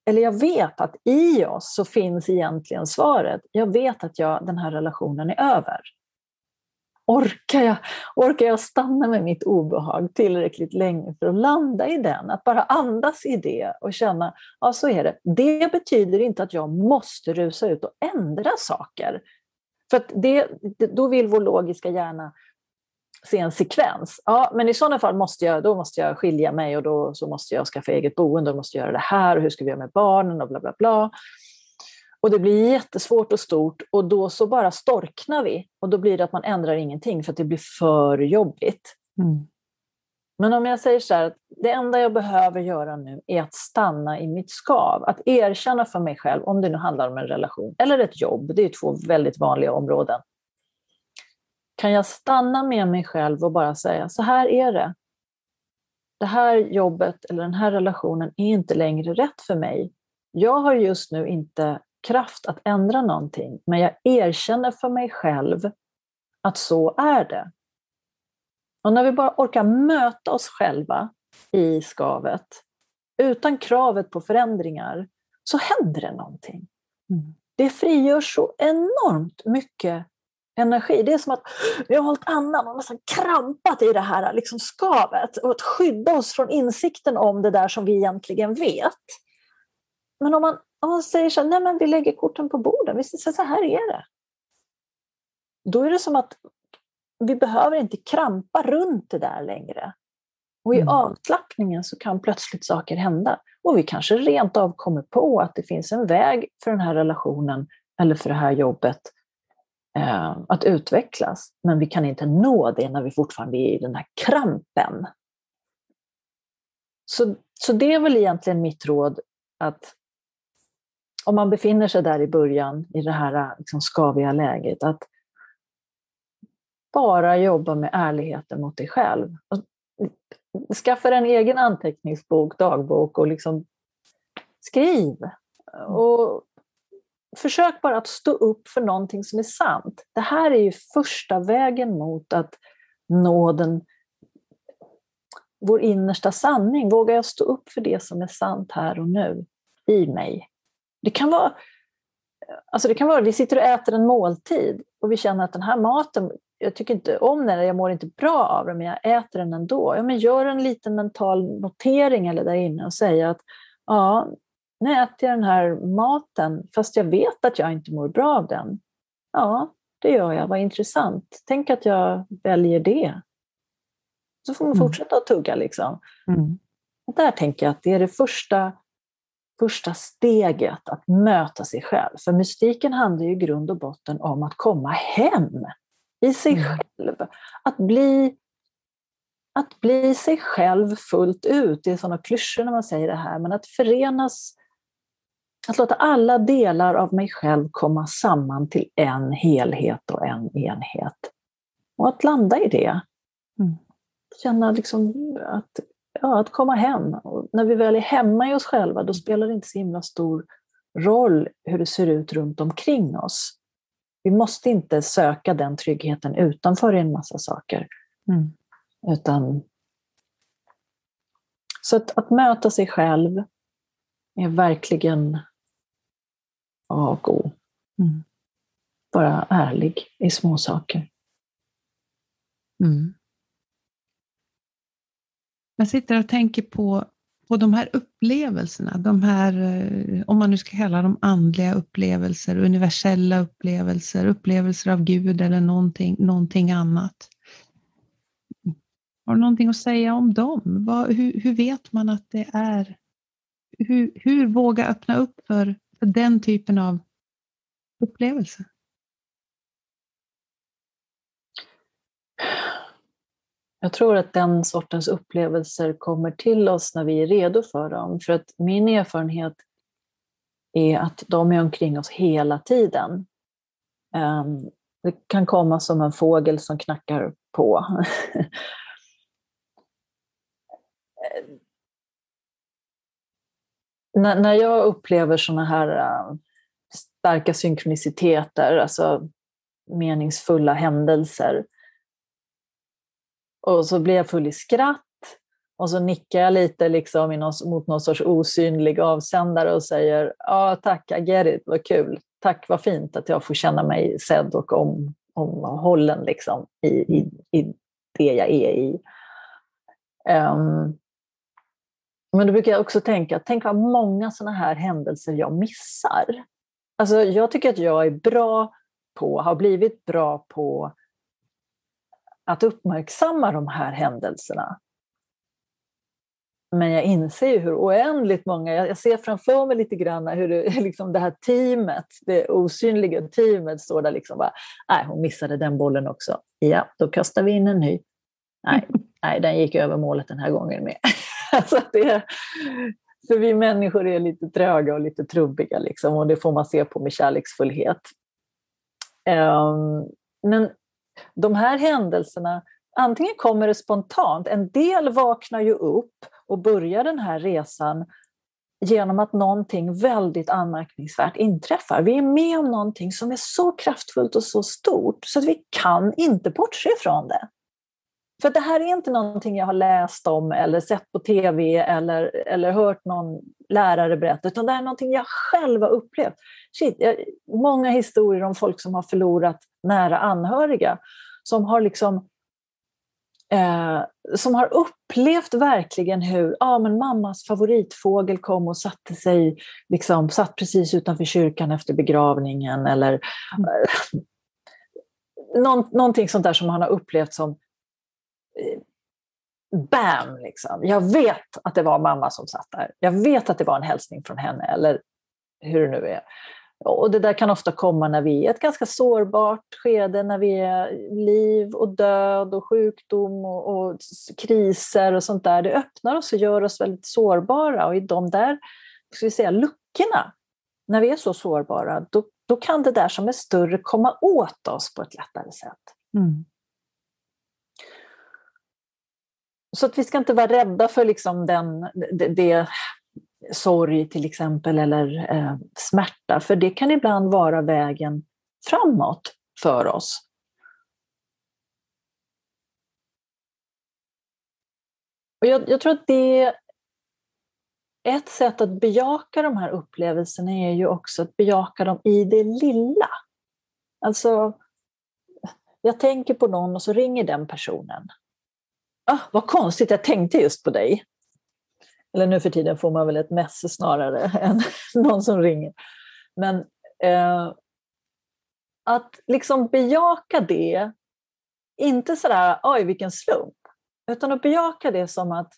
eller jag vet att i oss så finns egentligen svaret. Jag vet att jag, den här relationen är över. Orkar jag, orkar jag stanna med mitt obehag tillräckligt länge för att landa i den? Att bara andas i det och känna, ja så är det. Det betyder inte att jag måste rusa ut och ändra saker. För att det, då vill vår logiska hjärna se en sekvens. Ja, men i sådana fall måste jag, då måste jag skilja mig och då så måste jag skaffa eget boende och måste göra det här och hur ska vi göra med barnen och bla bla bla. Och det blir jättesvårt och stort och då så bara storknar vi och då blir det att man ändrar ingenting för att det blir för jobbigt. Mm. Men om jag säger så här, det enda jag behöver göra nu är att stanna i mitt skav, att erkänna för mig själv, om det nu handlar om en relation eller ett jobb, det är två väldigt vanliga områden. Kan jag stanna med mig själv och bara säga, så här är det. Det här jobbet eller den här relationen är inte längre rätt för mig. Jag har just nu inte kraft att ändra någonting, men jag erkänner för mig själv att så är det. Och när vi bara orkar möta oss själva i skavet, utan kravet på förändringar, så händer det någonting. Mm. Det frigör så enormt mycket energi. Det är som att vi har hållit andan och nästan krampat i det här liksom skavet och att skydda oss från insikten om det där som vi egentligen vet. Men om man, om man säger så nej men vi lägger korten på bordet, vi säger så här är det. Då är det som att vi behöver inte krampa runt det där längre. Och i mm. avslappningen så kan plötsligt saker hända. Och vi kanske rent av kommer på att det finns en väg för den här relationen eller för det här jobbet att utvecklas. Men vi kan inte nå det när vi fortfarande är i den här krampen. Så, så det är väl egentligen mitt råd att om man befinner sig där i början i det här liksom skaviga läget, att bara jobba med ärligheten mot dig själv. Skaffa en egen anteckningsbok, dagbok och liksom skriv. Och försök bara att stå upp för någonting som är sant. Det här är ju första vägen mot att nå den, vår innersta sanning. Vågar jag stå upp för det som är sant här och nu i mig? Det kan vara Alltså det kan vara vi sitter och äter en måltid och vi känner att den här maten, jag tycker inte om den, jag mår inte bra av den, men jag äter den ändå. Ja, men gör en liten mental notering eller där inne och säg att ja, nu äter jag den här maten fast jag vet att jag inte mår bra av den. Ja, det gör jag, vad intressant. Tänk att jag väljer det. Så får man mm. fortsätta att tugga liksom. Mm. Där tänker jag att det är det första, första steget, att möta sig själv. För mystiken handlar ju i grund och botten om att komma hem i sig mm. själv. Att bli, att bli sig själv fullt ut. Det är sådana klyschor när man säger det här, men att förenas att låta alla delar av mig själv komma samman till en helhet och en enhet. Och att landa i det. Mm. Känna liksom att, ja, att komma hem. Och när vi väl är hemma i oss själva, då spelar det inte så himla stor roll hur det ser ut runt omkring oss. Vi måste inte söka den tryggheten utanför i en massa saker. Mm. Utan, så att, att möta sig själv är verkligen A och O. Mm. Bara ärlig i små saker. Mm. Jag sitter och tänker på, på de här upplevelserna, de här, eh, om man nu ska kalla dem andliga upplevelser, universella upplevelser, upplevelser av Gud eller någonting, någonting annat. Har du någonting att säga om dem? Vad, hur, hur vet man att det är? Hur, hur våga öppna upp för den typen av upplevelse? Jag tror att den sortens upplevelser kommer till oss när vi är redo för dem. För att min erfarenhet är att de är omkring oss hela tiden. Ehm, det kan komma som en fågel som knackar på. när jag upplever sådana här äh, starka synkroniciteter, alltså meningsfulla händelser, och så blir jag full i skratt och så nickar jag lite liksom någon, mot någon sorts osynlig avsändare och säger ja tack, I get it, vad kul, tack vad fint att jag får känna mig sedd och om, omhållen liksom, i, i, i det jag är i. Um, men då brukar jag också tänka, tänk vad många sådana här händelser jag missar. Alltså jag tycker att jag är bra på, har blivit bra på att uppmärksamma de här händelserna. Men jag inser ju hur oändligt många, jag ser framför mig lite grann hur det, liksom det här teamet, det osynliga teamet står där liksom bara, nej hon missade den bollen också. Ja, då kastar vi in en ny. Nej, nej den gick över målet den här gången med. alltså det, för vi människor är lite tröga och lite trubbiga liksom, och det får man se på med kärleksfullhet. Um, men de här händelserna, antingen kommer det spontant, en del vaknar ju upp och börjar den här resan genom att någonting väldigt anmärkningsvärt inträffar. Vi är med om någonting som är så kraftfullt och så stort så att vi kan inte bortse från det. För det här är inte någonting jag har läst om eller sett på tv eller, eller hört någon lärare berätta, utan det är någonting jag själv har upplevt. Shit, jag, många historier om folk som har förlorat nära anhöriga, som har liksom eh, som har upplevt verkligen hur ah, men mammas favoritfågel kom och satte sig, liksom, satt precis utanför kyrkan efter begravningen eller eh, någon, någonting sånt där som han har upplevt som eh, bam, liksom. jag vet att det var mamma som satt där. Jag vet att det var en hälsning från henne, eller hur det nu är. Och det där kan ofta komma när vi är i ett ganska sårbart skede, när vi är liv och död och sjukdom och, och, kriser och sånt där. Det öppnar oss och gör oss väldigt sårbara och i de där ska vi säga, luckorna, när vi är så sårbara, då, då kan det där som är större komma åt oss på ett lättare sätt. Mm. Så att vi ska inte vara rädda för liksom den, det, det sorg till exempel eller eh, smärta, för det kan ibland vara vägen framåt för oss. Och jag, jag tror att det ett sätt att bejaka de här upplevelserna är ju också att bejaka dem i det lilla. Alltså, jag tänker på någon och så ringer den personen. Ah, vad konstigt, jag tänkte just på dig. Eller nu för tiden får man väl ett mess snarare än någon som ringer. Men eh, att liksom bejaka det, inte sådär oj vilken slump, utan att bejaka det som att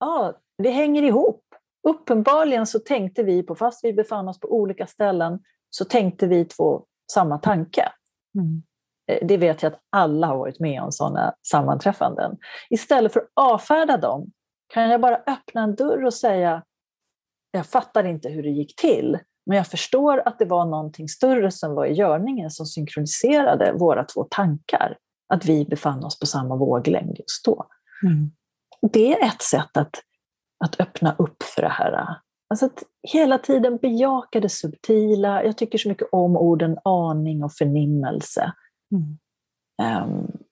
ja, vi hänger ihop. Uppenbarligen så tänkte vi på, fast vi befann oss på olika ställen, så tänkte vi två samma tanke. Mm. Eh, det vet jag att alla har varit med om sådana sammanträffanden. Istället för att avfärda dem kan jag bara öppna en dörr och säga, jag fattar inte hur det gick till, men jag förstår att det var någonting större som var i görningen som synkroniserade våra två tankar. Att vi befann oss på samma våglängd just då. Mm. Det är ett sätt att, att öppna upp för det här. Alltså att hela tiden bejaka det subtila. Jag tycker så mycket om orden aning och förnimmelse. Mm. Um,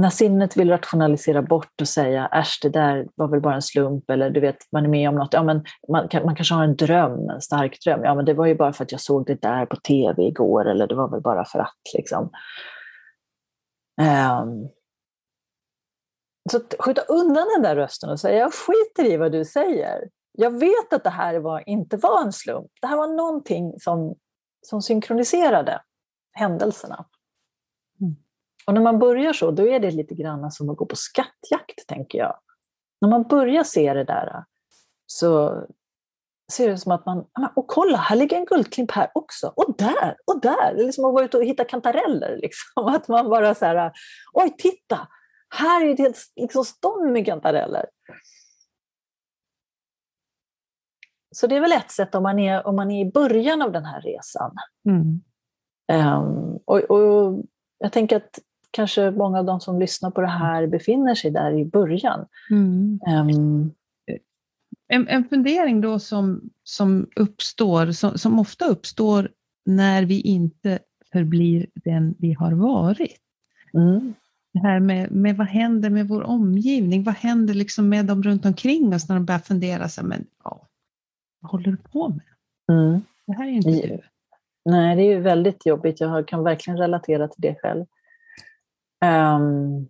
när sinnet vill rationalisera bort och säga äsch, det där var väl bara en slump eller du vet, man är med om något, ja, men man, man kanske har en dröm, en stark dröm, ja men det var ju bara för att jag såg det där på tv igår eller det var väl bara för att liksom. Um, så skjuta undan den där rösten och säga jag skiter i vad du säger. Jag vet att det här var, inte var en slump. Det här var någonting som, som synkroniserade händelserna. Och när man börjar så, då är det lite grann som att gå på skattjakt, tänker jag. När man börjar se det där så ser det som att man, och kolla, här ligger en guldklimp här också, och där, och där. Det är liksom att gå ut och hitta kantareller. Liksom. Att man bara så här, oj titta, Här är ett helt liksom, stånd med kantareller. Så det är väl ett sätt om man är, om man är i början av den här resan. Mm. Um, och, och, jag tänker att kanske många av de som lyssnar på det här befinner sig där i början. Mm. Um, en, en fundering då som, som uppstår, som, som ofta uppstår när vi inte förblir den vi har varit. Mm. Det här med, med vad händer med vår omgivning? Vad händer liksom med dem runt omkring oss när de börjar fundera, så, men, ja, vad håller du på med? Mm. Det här är inte du. Nej, det är ju väldigt jobbigt. Jag kan verkligen relatera till det själv. Um,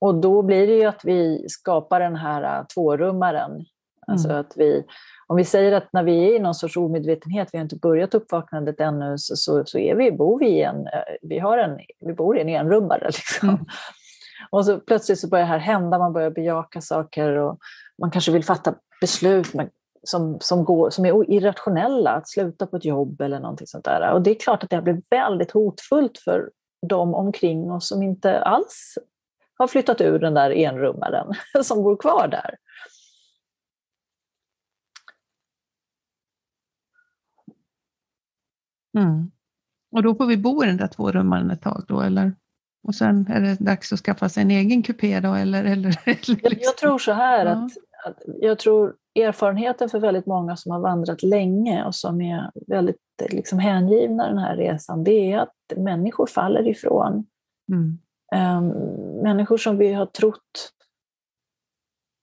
och då blir det ju att vi skapar den här uh, tvårummaren. Alltså mm. att vi, om vi säger att när vi är i någon sorts omedvetenhet, vi har inte börjat uppvaknandet ännu, så, så, så är vi, bor vi i en, uh, vi har en, vi bor i en enrummare. Liksom. Mm. Och så plötsligt så börjar det här hända, man börjar bejaka saker och man kanske vill fatta beslut som, som, går, som är irrationella, att sluta på ett jobb eller någonting sånt där. Och det är klart att det blir väldigt hotfullt för de omkring oss som inte alls har flyttat ur den där enrummaren, som bor kvar där. Mm. Och då får vi bo i den där tvårummaren ett tag då, eller? Och sen är det dags att skaffa sig en egen kupé då, eller? eller, eller liksom. jag, tror så här att, jag tror erfarenheten för väldigt många som har vandrat länge och som är väldigt liksom, hängivna den här resan, det är att människor faller ifrån. Mm. Um, människor som vi har trott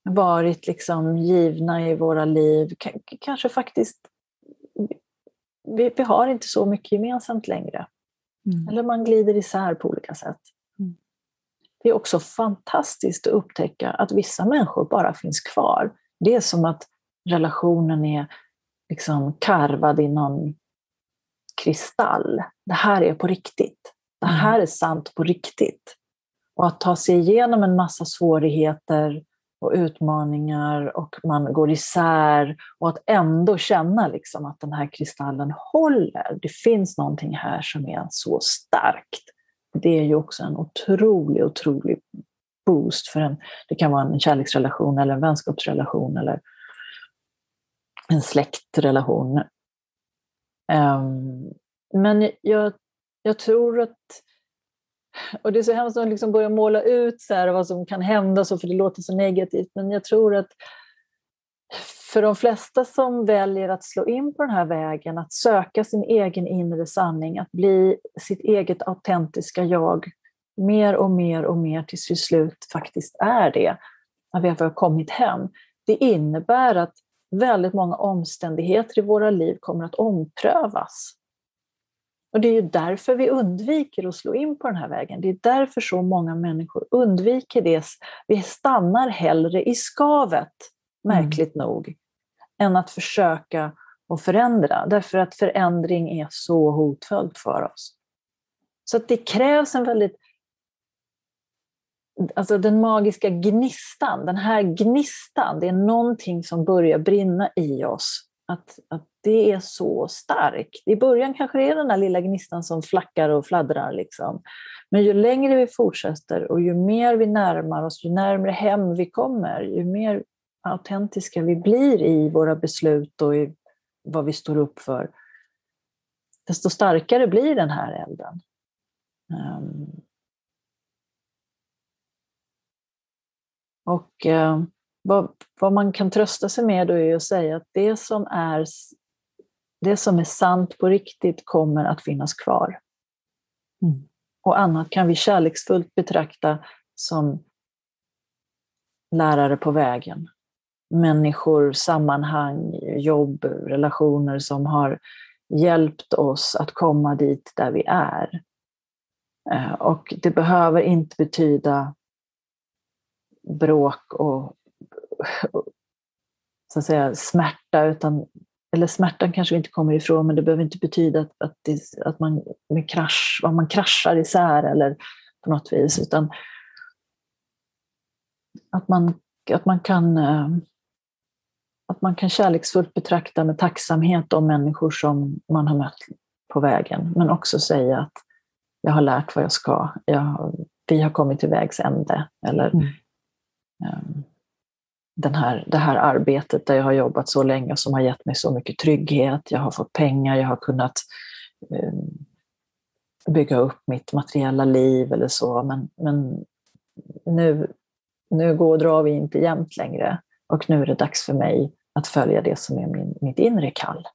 varit liksom givna i våra liv, kanske faktiskt, vi, vi har inte så mycket gemensamt längre. Mm. Eller man glider isär på olika sätt. Det är också fantastiskt att upptäcka att vissa människor bara finns kvar. Det är som att relationen är liksom karvad i någon kristall. Det här är på riktigt. Det mm. här är sant på riktigt. Och att ta sig igenom en massa svårigheter och utmaningar och man går isär och att ändå känna liksom att den här kristallen håller. Det finns någonting här som är så starkt. Det är ju också en otrolig, otrolig boost för en, det kan vara en kärleksrelation eller en vänskapsrelation eller en släktrelation. Um, men jag, jag tror att och det är så hemskt att liksom börja måla ut så här vad som kan hända, så, för det låter så negativt, men jag tror att för de flesta som väljer att slå in på den här vägen, att söka sin egen inre sanning, att bli sitt eget autentiska jag, mer och mer och mer tills vi slut faktiskt är det, när vi har kommit hem. Det innebär att väldigt många omständigheter i våra liv kommer att omprövas. Och det är ju därför vi undviker att slå in på den här vägen. Det är därför så många människor undviker det. Vi stannar hellre i skavet, Mm. märkligt mm. nog, än att försöka att förändra. Därför att förändring är så hotfullt för oss. Så det krävs en väldigt Alltså den magiska gnistan, den här gnistan, det är någonting som börjar brinna i oss. Att, att det är så starkt. I början kanske det är den där lilla gnistan som flackar och fladdrar. Liksom. Men ju längre vi fortsätter och ju mer vi närmar oss, ju närmare hem vi kommer, ju mer autentiska vi blir i våra beslut och i vad vi står upp för, desto starkare blir den här elden. Um, och uh, vad, vad, man kan trösta sig med då är att säga att det som är det som är sant på riktigt kommer att finnas kvar. Mm. Och annat kan vi kärleksfullt betrakta som lärare på vägen. Människor, sammanhang, jobb, relationer som har hjälpt oss att komma dit där vi är. Eh, och det behöver inte betyda bråk och, så att säga, smärta, utan eller smärtan kanske vi inte kommer ifrån, men det behöver inte betyda att, att, det, att man, med krasch, man kraschar isär eller på något vis, utan att man, att man kan eh, att man kan kärleksfullt betrakta med tacksamhet de människor som man har mött på vägen, men också säga att jag har lärt vad jag ska. Jag, vi har kommit till vägs ände. Eller mm. um, den här, det här arbetet där jag har jobbat så länge och som har gett mig så mycket trygghet. Jag har fått pengar, jag har kunnat um, bygga upp mitt materiella liv eller så. Men, men nu, nu går och drar vi inte jämt längre. Och nu är det dags för mig att följa det som är min, mitt inre kall.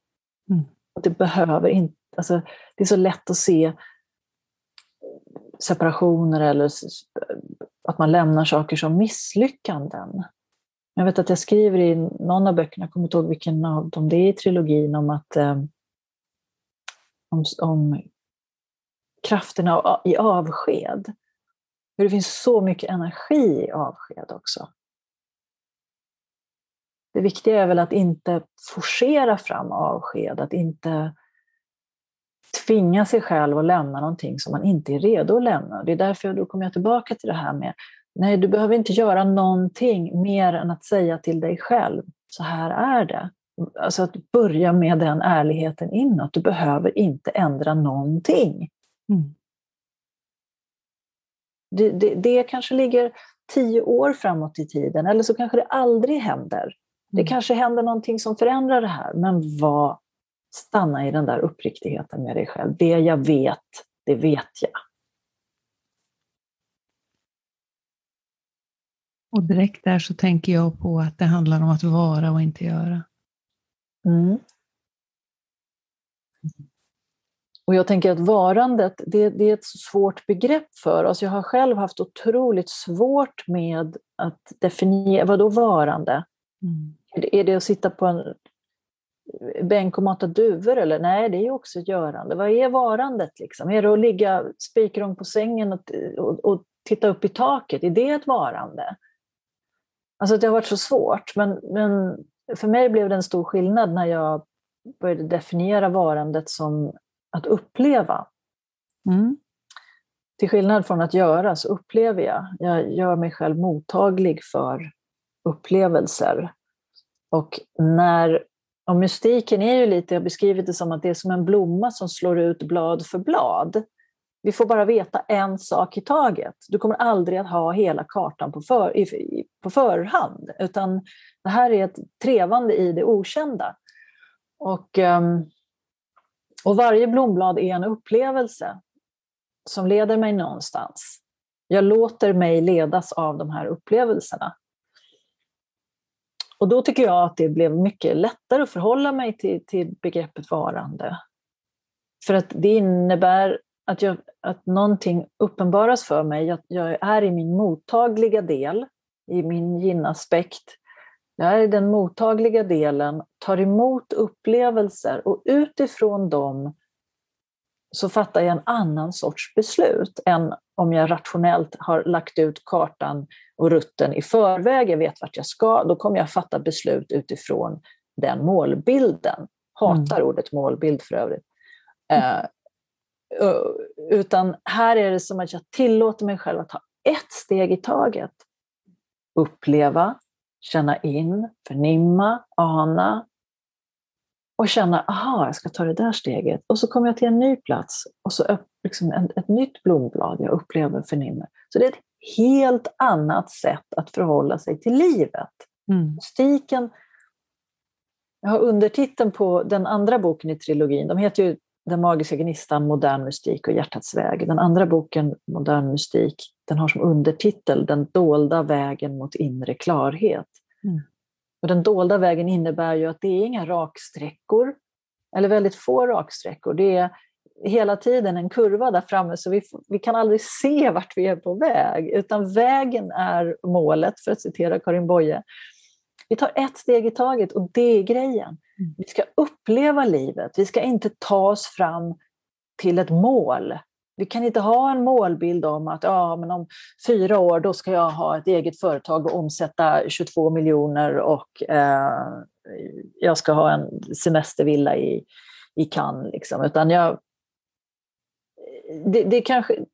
Mm. Och det behöver inte, alltså, det är så lätt att se separationer eller att man lämnar saker som misslyckanden. Jag vet att jag skriver i någon av böckerna, jag kommer inte ihåg vilken av dem det är i trilogin, om att eh, om, om kraften i avsked. Hur det finns så mycket energi i avsked också. Det viktiga är väl att inte forcera fram avsked, att inte tvinga sig själv att lämna någonting som man inte är redo att lämna. Det är därför jag, då kommer jag tillbaka till det här med, nej du behöver inte göra någonting mer än att säga till dig själv, så här är det. Alltså att börja med den ärligheten inåt, du behöver inte ändra någonting. Mm. Det, det, det kanske ligger tio år framåt i tiden, eller så kanske det aldrig händer. Det mm. kanske händer någonting som förändrar det här, men vad, stanna i den där uppriktigheten med dig själv. Det jag vet, det vet jag. Och direkt där så tänker jag på att det handlar om att vara och inte göra. Mm. Och jag tänker att varandet, det, det, är ett svårt begrepp för oss. Jag har själv haft otroligt svårt med att definiera, vad då varande? Mm. Är det att sitta på en bänk och mata duvor eller? Nej, det är också ett görande. Vad är varandet liksom? Är det att ligga spikrång på sängen och, och, och, titta upp i taket? Är det ett varande? Alltså det har varit så svårt, men, men för mig blev det en stor skillnad när jag började definiera varandet som att uppleva. Mm. Till skillnad från att göra så upplever jag. Jag gör mig själv mottaglig för upplevelser. Och när och mystiken är ju lite, jag har beskrivit det som att det är som en blomma som slår ut blad för blad. Vi får bara veta en sak i taget. Du kommer aldrig att ha hela kartan på, för, på förhand, utan det här är ett trevande i det okända. Och, ehm, och varje blomblad är en upplevelse som leder mig någonstans. Jag låter mig ledas av de här upplevelserna. Och då tycker jag att det blev mycket lättare att förhålla mig till, till begreppet varande. För att det innebär att, jag, att någonting uppenbaras för mig, Jag, jag är i min mottagliga del, i min ginaspekt. Jag är i den mottagliga delen, tar emot upplevelser och utifrån dem så fattar jag en annan sorts beslut än om jag rationellt har lagt ut kartan och rutten i förväg, jag vet vart jag ska, då kommer jag fatta beslut utifrån den målbilden. Hatar mm. ordet målbild för övrigt. Eh, utan här är det som att jag tillåter mig själv att ta ett steg i taget. Uppleva, känna in, förnimma, ana, och känna, aha, jag ska ta det där steget. Och så kommer jag till en ny plats och så liksom en, ett nytt blomblad jag upplever, förnimmer. Så det är ett helt annat sätt att förhålla sig till livet. Mm. Mystiken, jag har undertiteln på den andra boken i trilogin, de heter ju Den magiska gnistan, modern mystik och hjärtats väg. Den andra boken, Modern mystik, den har som undertitel Den dolda vägen mot inre klarhet. Mm. Och den dolda vägen innebär ju att det är inga raksträckor, eller väldigt få raksträckor. Det är hela tiden en kurva där framme så vi, vi kan aldrig se vart vi är på väg, utan vägen är målet, för att citera Karin Boye. Vi tar ett steg i taget och det är grejen. Mm. Vi ska uppleva livet, vi ska inte ta oss fram till ett mål. Vi kan inte ha en målbild om att ja, men om fyra år då ska jag ha ett eget företag och omsätta 22 miljoner och eh, jag ska ha en semestervilla i, i Cannes. Liksom. Utan jag, det, det kanske,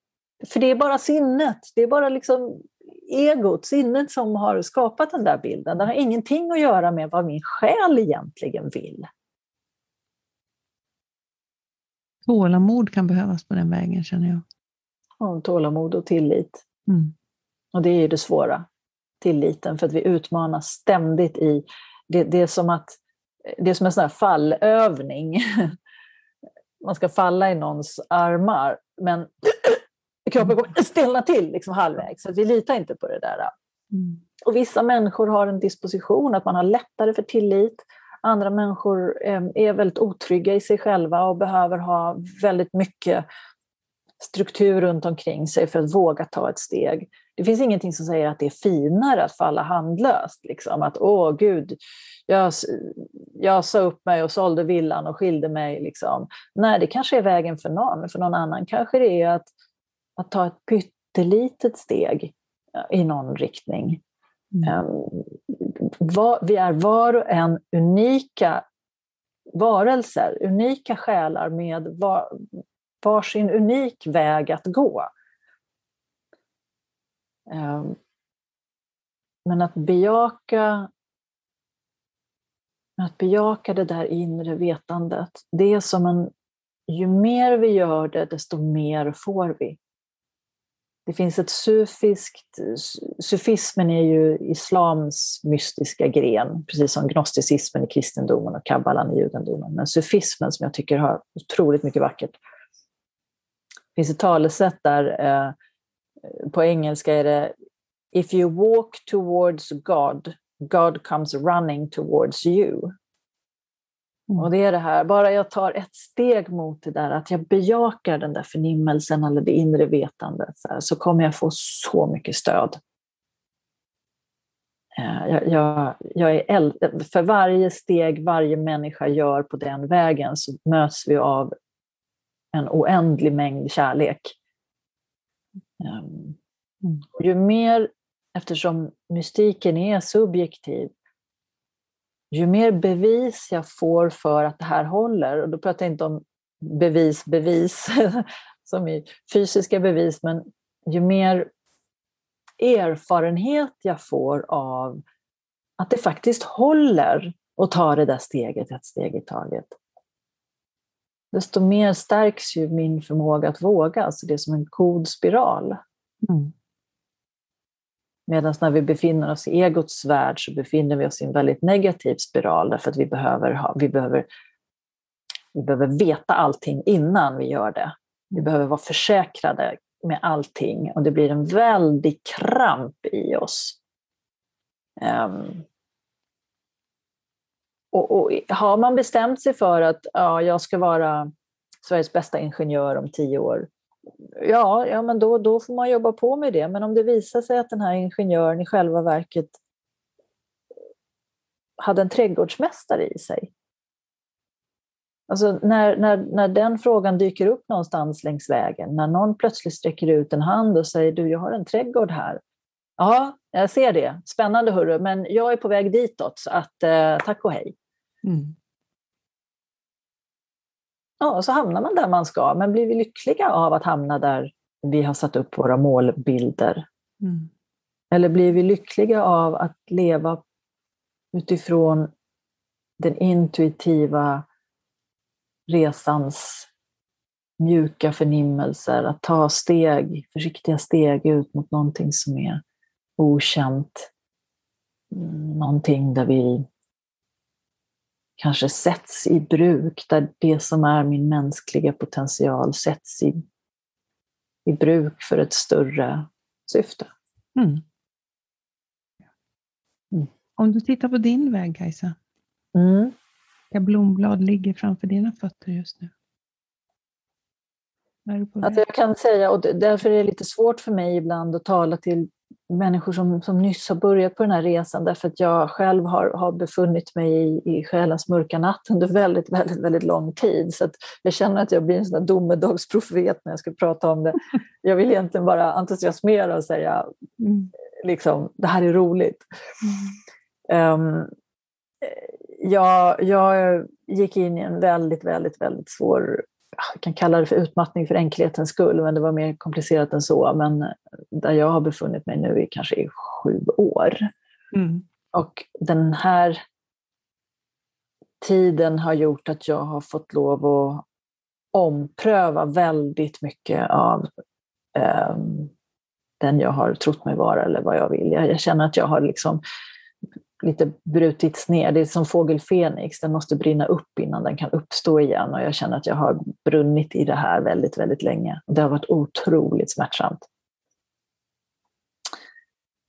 för det är bara sinnet, det är bara liksom egot, sinnet som har skapat den där bilden. Den har ingenting att göra med vad min själ egentligen vill. Tålamod kan behövas på den vägen känner jag. Ja, tålamod och tillit. Mm. Och det är ju det svåra, tilliten, för att vi utmanas ständigt i... Det, det är som att det är som en sån fallövning. Man ska falla i någons armar, men kroppen kommer stelna till liksom halvvägs, så vi litar inte på det där. Mm. Och vissa människor har en disposition att man har lättare för tillit. Andra människor eh, är väldigt otrygga i sig själva och behöver ha väldigt mycket struktur runt omkring sig för att våga ta ett steg. Det finns ingenting som säger att det är finare att falla handlöst. Liksom. Att åh gud, jag, jag sa upp mig och sålde villan och skilde mig. Liksom. Nej, det kanske är vägen för någon, men för någon annan kanske det är att, att ta ett pyttelitet steg i någon riktning. Mm. Var, vi är var och en unika varelser, unika själar med var, varsin unik väg att gå. Ehm, men att bejaka, att bejaka det där inre vetandet, det är som en... Ju mer vi gör det, desto mer får vi. Det finns ett sufiskt, sufismen är ju islams mystiska gren, precis som gnosticismen i kristendomen och kabbalan i judendomen. Men sufismen som jag tycker har otroligt mycket vackert. Det finns ett talesätt där, eh, på engelska är det If you walk towards God, God comes running towards you. Mm. Och det är det här, bara jag tar ett steg mot det där, att jag bejakar den där förnimmelsen eller det inre vetandet, så, här, så kommer jag få så mycket stöd. Eh, jag, jag, jag är för varje steg varje människa gör på den vägen så möts vi av en oändlig mängd kärlek. Ehm, mm. Ju mer, eftersom mystiken är subjektiv, ju mer bevis jag får för att det här håller, och då pratar jag inte om bevis, bevis, som i fysiska bevis, men ju mer erfarenhet jag får av att det faktiskt håller att ta det där steget ett steg i taget, desto mer stärks ju min förmåga att våga. Alltså det är som en god spiral. Mm. Medan när vi befinner oss i egots värld så befinner vi oss i en väldigt negativ spiral därför att vi behöver, ha, vi behöver, vi behöver veta allting innan vi gör det. Vi behöver vara försäkrade med allting och det blir en väldig kramp i oss. Um, och, och, har man bestämt sig för att ja, jag ska vara Sveriges bästa ingenjör om tio år, ja, ja men då, då får man jobba på med det. Men om det visar sig att den här ingenjören i själva verket hade en trädgårdsmästare i sig. Alltså när, när, när den frågan dyker upp någonstans längs vägen, när någon plötsligt sträcker ut en hand och säger du, jag har en trädgård här. Ja, jag ser det. Spännande hörru, men jag är på väg ditåt, så att, eh, tack och hej. Mm ja, så hamnar man där man ska. Men blir vi lyckliga av att hamna där vi har satt upp våra målbilder? Mm. Eller blir vi lyckliga av att leva utifrån den intuitiva resans mjuka förnimmelser, att ta steg, försiktiga steg ut mot någonting som är okänt. Mm, någonting där vi kanske sätts i bruk, där det som är min mänskliga potential sätts i, i bruk för ett större syfte. Mm. Mm. Om du tittar på din väg, Kajsa, mm. vilka blomblad ligger framför dina fötter just nu? Att jag kan säga, och därför är det lite svårt för mig ibland att tala till människor som, som nyss har börjat på den här resan därför att jag själv har, har befunnit mig i, i själens mörka natt under väldigt, väldigt, väldigt lång tid. Så jag känner att jag blir en sån domedagsprofet när jag ska prata om det. Jag vill egentligen bara entusiasmera och säga mm. liksom, det här är roligt. Mm. Um, jag, jag gick in i en väldigt, väldigt, väldigt svår jag kan kalla det för utmattning för enkelhetens skull, men det var mer komplicerat än så. Men där jag har befunnit mig nu i kanske i sju år. Mm. Och den här tiden har gjort att jag har fått lov att ompröva väldigt mycket av um, den jag har trott mig vara eller vad jag vill. Jag, jag känner att jag har liksom lite brutits ner. Det är som fågel Fenix, den måste brinna upp innan den kan uppstå igen. Och jag känner att jag har brunnit i det här väldigt, väldigt länge. Det har varit otroligt smärtsamt.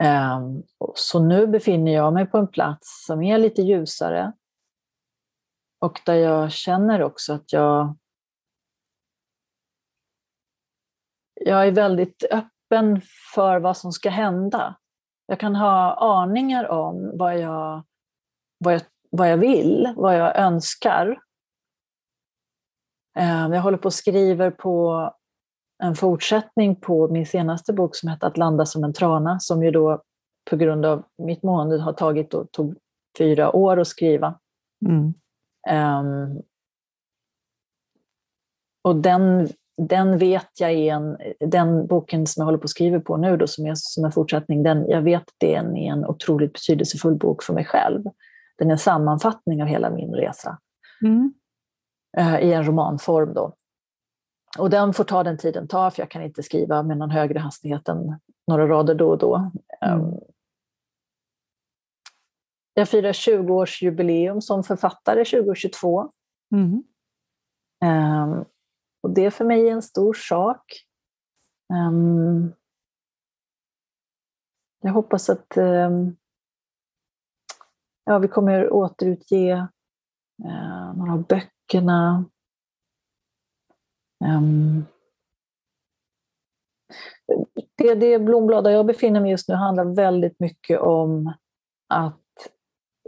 Ehm, så nu befinner jag mig på en plats som är lite ljusare. Och där jag känner också att jag jag är väldigt öppen för vad som ska hända. Jag kan ha aningar om vad jag, vad jag, vad jag vill, vad jag önskar. Eh, jag håller på och skriver på en fortsättning på min senaste bok som heter Att landa som en trana, som ju då på grund av mitt mående har tagit och tog fyra år att skriva. Mm. Um, och den den vet jag är en, den boken som jag håller på att skriva på nu då, som är som en fortsättning, den, jag vet den är en otroligt betydelsefull bok för mig själv. Den är en sammanfattning av hela min resa mm. uh, i en romanform. Då. Och den får ta den tiden ta, för jag kan inte skriva med någon högre hastighet än några rader då och då. Mm. Um, jag firar 20-årsjubileum som författare 2022. Mm. Um, och det för mig är en stor sak. Um, jag hoppas att um, ja, vi kommer återutge uh, några av böckerna. Um, det, det blomblad där jag befinner mig just nu handlar väldigt mycket om att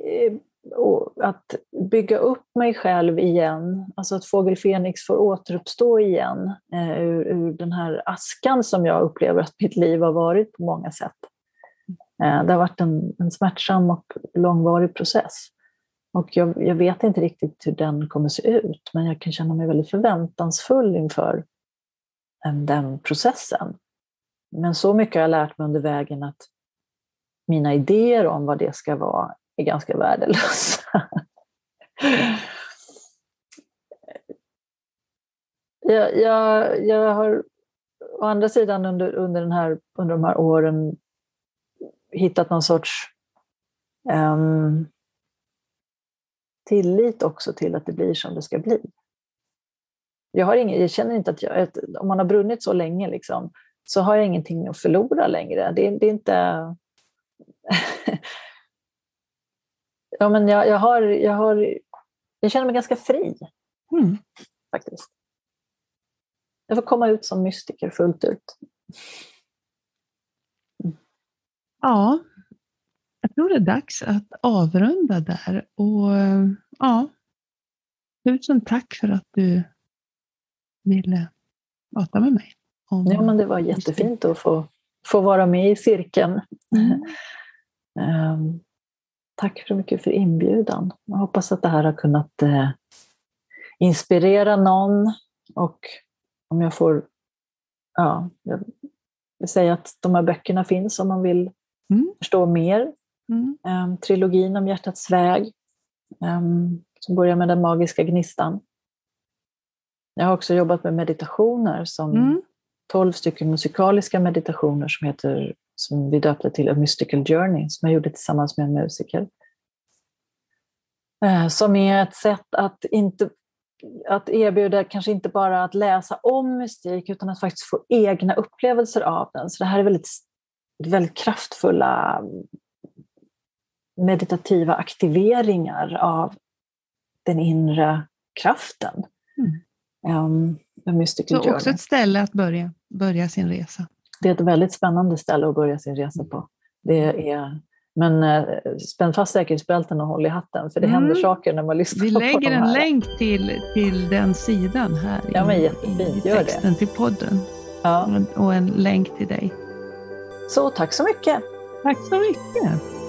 eh, att bygga upp mig själv igen, alltså att Fågel Fenix får återuppstå igen eh, ur, ur, den här askan som jag upplever att mitt liv har varit på många sätt. Eh, det har varit en, en smärtsam och långvarig process. Och jag, jag, vet inte riktigt hur den kommer se ut, men jag kan känna mig väldigt förväntansfull inför den processen. Men så mycket har jag lärt mig under vägen att mina idéer om vad det ska vara är ganska värdelösa. jag, jag, jag har å andra sidan under, under, den här, under de här åren hittat någon sorts um, tillit också till att det blir som det ska bli. Jag, har ingen, jag känner inte att jag, om man har brunnit så länge liksom, så har jag ingenting att förlora längre. Det, det är inte... Ja, men jag, jag, har, jag, har, jag känner mig ganska fri, mm. faktiskt. Jag får komma ut som mystiker fullt ut. Mm. Ja, jag tror det är dags att avrunda där. Och ja, tusen tack för att du ville prata med mig. ja, men det var jättefint att få, få vara med i cirkeln. Mm. um, Tack så mycket för inbjudan. Jag hoppas att det här har kunnat eh, inspirera någon och om jag får ja, jag vill säga att de här böckerna finns om man vill mm. förstå mer. Mm. Um, trilogin om hjärtats väg, um, som börjar med den magiska gnistan. Jag har också jobbat med meditationer som mm. 12 stycken musikaliska meditationer som heter som vi döpte till A Mystical Journey, som jag gjorde tillsammans med en musiker. Eh, som är ett sätt att, inte, att erbjuda kanske inte bara att läsa om mystik, utan att faktiskt få egna upplevelser av den. Så det här är väldigt, väldigt kraftfulla meditativa aktiveringar av den inre kraften. Mm. Um, så journey. också ett ställe att börja, börja sin resa. Det är ett väldigt spännande ställe att börja sin resa på. Det är, men eh, spänn fast säkerhetsbälten och håll i hatten, för det mm. händer saker när man lyssnar Vi på lägger en länk till, till den sidan här ja, men jättefint. i texten till podden. Ja. Och en länk till dig. Så tack så mycket. Tack så mycket.